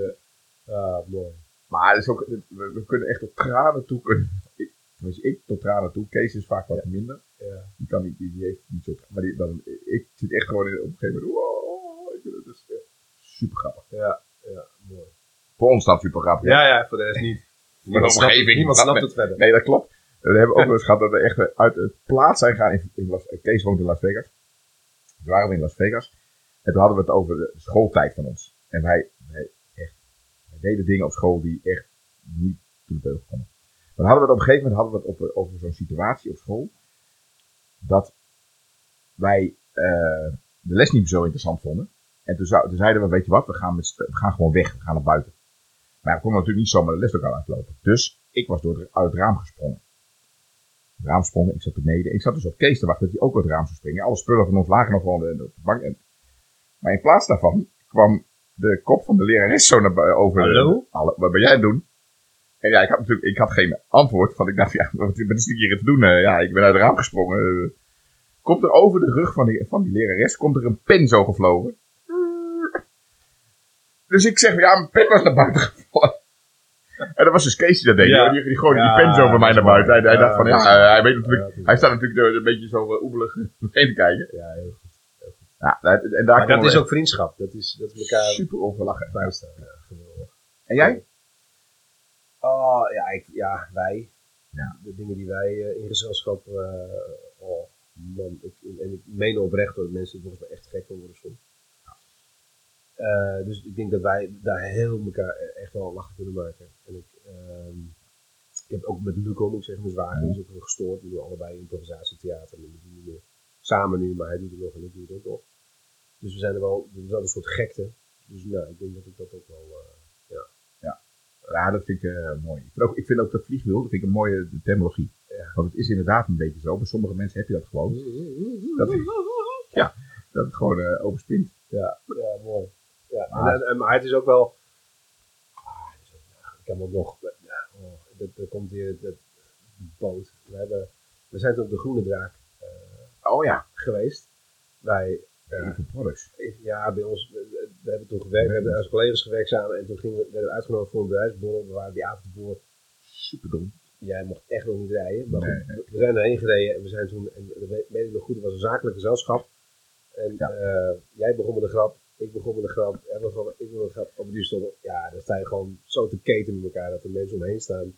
ah, mooi. Maar is ook, we, we, kunnen echt tot tranen toe kunnen. Ik, ik tot tranen toe. Kees is vaak wat ja. minder. Ja. Die, kan niet, die, die heeft niet zo. Maar die, dan, ik zit echt gewoon in, op een gegeven moment, wow, ik super grappig. Ja, ja, mooi. Voor ons staat super grappig. Ja, ja, voor de rest niet. Niemand snapt, omgeving, niemand snapt het verder. Nee, dat klopt. We hebben ook wel eens gehad dat we echt uit het plaats zijn gegaan. In, in Las, Kees woont in Las Vegas. Dus waren we in Las Vegas. En toen hadden we het over de schooltijd van ons. En wij, wij, echt, wij deden dingen op school die echt niet toen de beugel konden. Dan hadden we het op een gegeven moment hadden we het op, over zo'n situatie op school. Dat wij eh, de les niet meer zo interessant vonden. En toen, zou, toen zeiden we, weet je wat, we gaan, met, we gaan gewoon weg. We gaan naar buiten. Maar we konden natuurlijk niet zomaar de leslokaal uitlopen. Dus ik was door het, uit het raam gesprongen. Het raam sprongen, ik zat beneden. Ik zat dus op Kees te wachten dat hij ook uit het raam zou springen. Alle spullen van ons lagen nog gewoon eh, op de bank. Maar in plaats daarvan kwam de kop van de lerares zo naar, over. Hallo? Alle, wat ben jij aan het doen? En ja, ik had natuurlijk ik had geen antwoord. Want ik dacht, ja, wat, wat is hier te doen? Eh, ja, ik ben uit het raam gesprongen. Eh, komt er over de rug van die, van die lerares, komt er een pen zo gevlogen. Dus ik zeg, ja, mijn pen was naar buiten gevallen. En dat was dus Kees die dat deed. Ja. Die, die gooide Ja, die pen zo bij mij naar buiten. Hij, hij dacht van, Ja, eh, hij weet natuurlijk, hij staat natuurlijk een beetje zo uh, oebelig heen te kijken. Ja, heel goed. Ja, en daar Maar dat is ook vriendschap. Dat is, dat elkaar super geweldig. En jij? Oh, ja, ik, ja wij. Ja. De dingen die wij eh, in gezelschap... eh, oh, man. Ik, en ik meen oprecht dat mensen volgens mij echt gek van worden soms. Eh, dus ik denk dat wij daar heel elkaar echt wel lachen kunnen maken. En ik, ehm, ik heb ook met Luco, moet ik zeggen, mijn zwager, is ook gestoord. We doen allebei improvisatietheater. En we doen samen nu, maar hij doet het nog en ik doe het ook nog. Dus we zijn er wel, er is wel een soort gekte. Dus nou, ik denk dat ik dat ook wel... Ja, dat vind ik eh, mooi. Ik vind, ook, ik vind ook dat vliegwiel, dat vind ik een mooie terminologie. Want het is inderdaad een beetje zo. Bij sommige mensen heb je dat gewoon. Dat, ja, dat het gewoon eh overspint. Ja, ja mooi. Ja, Maar- en, en, maar het is ook wel. Ah, is ook- ik ook nog. Ja, oh, dat, er komt weer dat, die boot. We, hebben, we zijn toen op de Groene Draak eh, Oh ja. geweest. Wij, Ja. products. ja, bij ons, we, we- we hebben toen gewerkt, we hebben als collega's gewerkt samen en toen gingen we, werden we uitgenodigd voor een bedrijfsborrel. We waren die avond ervoor. Super dom. Jij mocht echt nog niet rijden, maar Nee, goed, nee. we- we zijn erheen gereden en we zijn toen, en dat weet ik nog goed, het was een zakelijk gezelschap. En Ja. eh, jij begon met een grap, ik begon met een grap, en begon, ik begon met een grap. Op een duur stond er- ja, dan sta je gewoon zo te keten met elkaar dat er mensen omheen staan.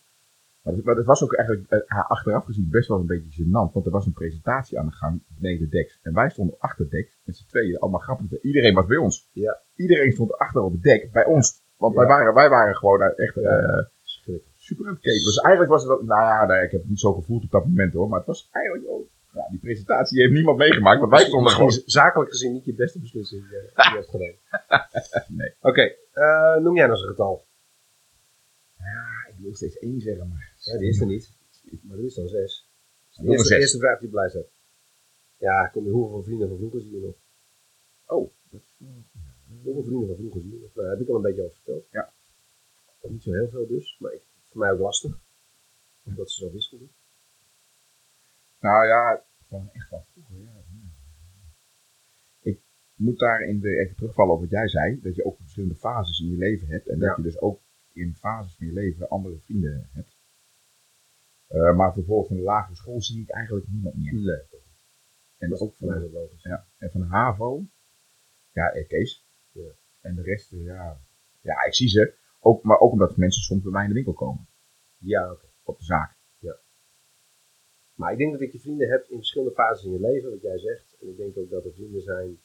Maar het, maar was ook eigenlijk eh, achteraf gezien best wel een beetje gênant. Want er was een presentatie aan de gang beneden deks. En wij stonden achter deks met z'n tweeën. Allemaal grappig. Iedereen was bij ons. Ja. Iedereen stond achter op het dek bij ons. Want wij, waren, wij waren gewoon echt eh, Ja. Schrikkelijk. super aan het kijken. Dus eigenlijk was het wel, nou ja, nee, ik heb het niet zo gevoeld op dat moment hoor. Maar het was eigenlijk wel, ja, die presentatie heeft niemand meegemaakt. Want wij stonden gewoon. Zakelijk gezien niet je beste beslissing die je hebt genomen. Nee. Oké, noem jij nog eens een getal. Ja, ik wil steeds één zeggen, maar. Ja, die is er niet. Maar er is dan zes. De eerste, zes. eerste vraag die je blij staat. Ja, kom je hoeveel vrienden van vroeger zie je nog? Oh, Hoeveel vrienden van vroeger zie je nog? Nou, heb ik al een beetje over verteld. Ja. Niet zo heel veel dus, maar ik, voor mij ook lastig. Omdat ze zo wisselden. Nou ja, van echt van vroeger, ja. ja. Ik moet daarin weer even terugvallen op wat jij zei. Dat je ook verschillende fases in je leven hebt. En dat Ja. je dus ook in fases van je leven andere vrienden hebt. Eh, maar vervolgens van de lagere school zie ik eigenlijk niemand meer. Nee. En Dat is ook van de, logisch. ja, en van de HAVO, ja, eh, Kees. Ja. En de rest, eh, ja. Ja, ik zie ze. Ook, maar ook omdat mensen soms bij mij in de winkel komen. Ja, oké. Op de zaak. Maar ik denk dat ik je vrienden hebt in verschillende fases in je leven, wat jij zegt. En ik denk ook dat er vrienden zijn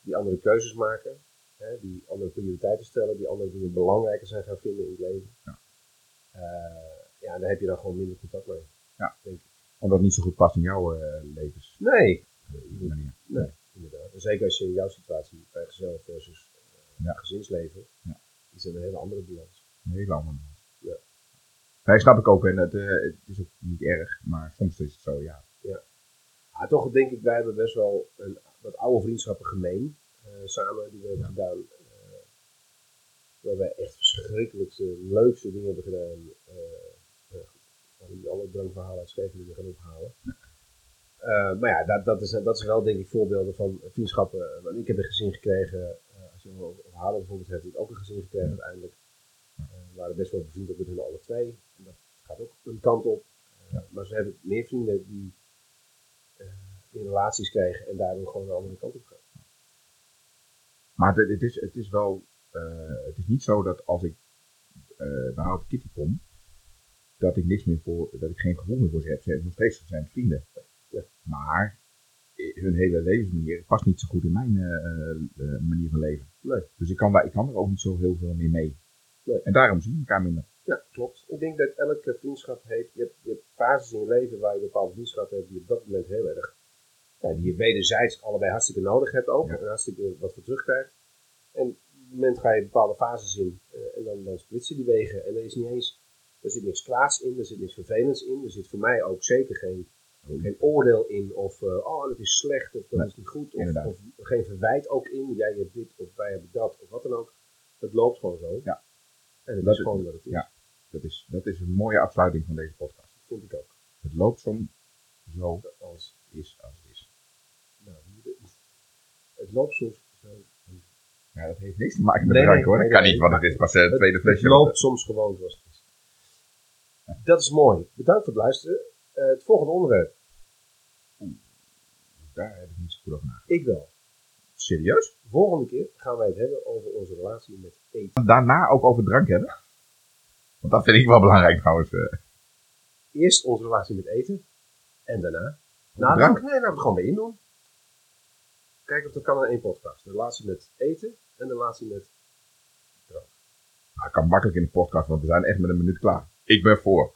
die andere keuzes maken. Hè, die andere prioriteiten stellen, die andere dingen belangrijker zijn gaan vinden in het leven. Ja. Ja, daar heb je dan gewoon minder contact mee. Ja. Denk ik. Omdat het niet zo goed past in jouw eh levens. Nee, manier. Nee, inderdaad. En zeker als je in jouw situatie vrijgezel versus eh, Ja. gezinsleven, Ja. is er een hele andere balans. Een hele andere. Ja. Nee, snap ik ook. En het, het is ook niet erg. Maar soms is het zo, ja. Maar toch denk ik, wij hebben best wel een, wat oude vriendschappen gemeen samen die we hebben gedaan. waar wij echt verschrikkelijkste, leukste dingen hebben gedaan. ja, niet alle drankverhalen uit Scheveningen gaan ophalen. Eh, maar ja, dat, dat, is, dat is wel denk ik voorbeelden van vriendschappen. Ik heb een gezin gekregen, eh, als je over over bijvoorbeeld hebt, heb ik ook een gezin gekregen uiteindelijk. Eh, we waren best wel bevriend ook met hun alle twee. En dat gaat ook een kant op. Eh, Maar ze hebben meer vrienden die, in relaties krijgen en daardoor gewoon een andere kant op gaan. Maar het, is, het is wel, het is niet zo dat als ik naar Houten Kitty kom, dat ik niks meer voor, dat ik geen gevoel meer voor ze heb. Ze zijn nog steeds zijn vrienden. Maar eh, hun hele levensmanier past niet zo goed in mijn eh, eh, manier van leven. Nee. Dus ik kan, daar, ik kan er ook niet zo heel veel meer mee. Nee. En daarom zien we elkaar minder. Ja, klopt. Ik denk dat elke vriendschap heeft, je hebt, je hebt fases in je leven waar je bepaalde vriendschappen hebt die op dat moment heel erg, ja, die je wederzijds allebei hartstikke nodig hebt ook. Ja. En hartstikke wat voor terugkrijgt. En op een moment ga je bepaalde fases in en dan, dan splitsen die wegen. En er is niet eens, er zit niks kwaads in, er zit niks vervelends in. Er zit voor mij ook zeker geen, geen oordeel in of, eh, oh dat is slecht of dat Nee, is niet goed. Of, of geen verwijt ook in, jij hebt dit of wij hebben dat of wat dan ook. Het loopt gewoon zo. Ja. En het Dat is gewoon wat het is. ja. Dat is, dat is een mooie afsluiting van deze podcast. Dat vind ik ook. Het loopt soms zo Als, is als het is. nou, het loopt soms zo. Ja, dat heeft niks te maken met Nee, drank nee, hoor. nee, dat kan niet, want het is pas eh, het tweede Het flesje. loopt soms gewoon zoals het is. Dat is mooi. Bedankt voor het luisteren. Eh, het volgende onderwerp. Daar heb ik niet zo goed over nagedacht. Ik wel. Serieus? Volgende keer gaan wij het hebben over onze relatie met eten. Daarna ook over drank hebben? Want dat vind ik wel belangrijk trouwens. eh. Eerst onze relatie met eten. En daarna. Nou, drank? nee, laten we gewoon bij in doen. Kijken of dat kan in één podcast. De relatie met eten en de relatie met drank. Ah, Het kan makkelijk in de podcast, want we zijn echt met een minuut klaar. Ik ben voor.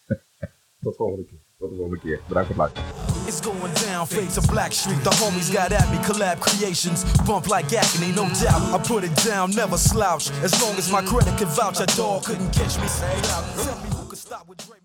Tot volgende keer. Tot de volgende keer. Bedankt voor het luisteren. It's going down, fade to Black Street. The homies got at me, collab creations. Bump like agony, no doubt. I put it down, never slouch. As long as my credit can vouch, a dog couldn't catch me. Tell me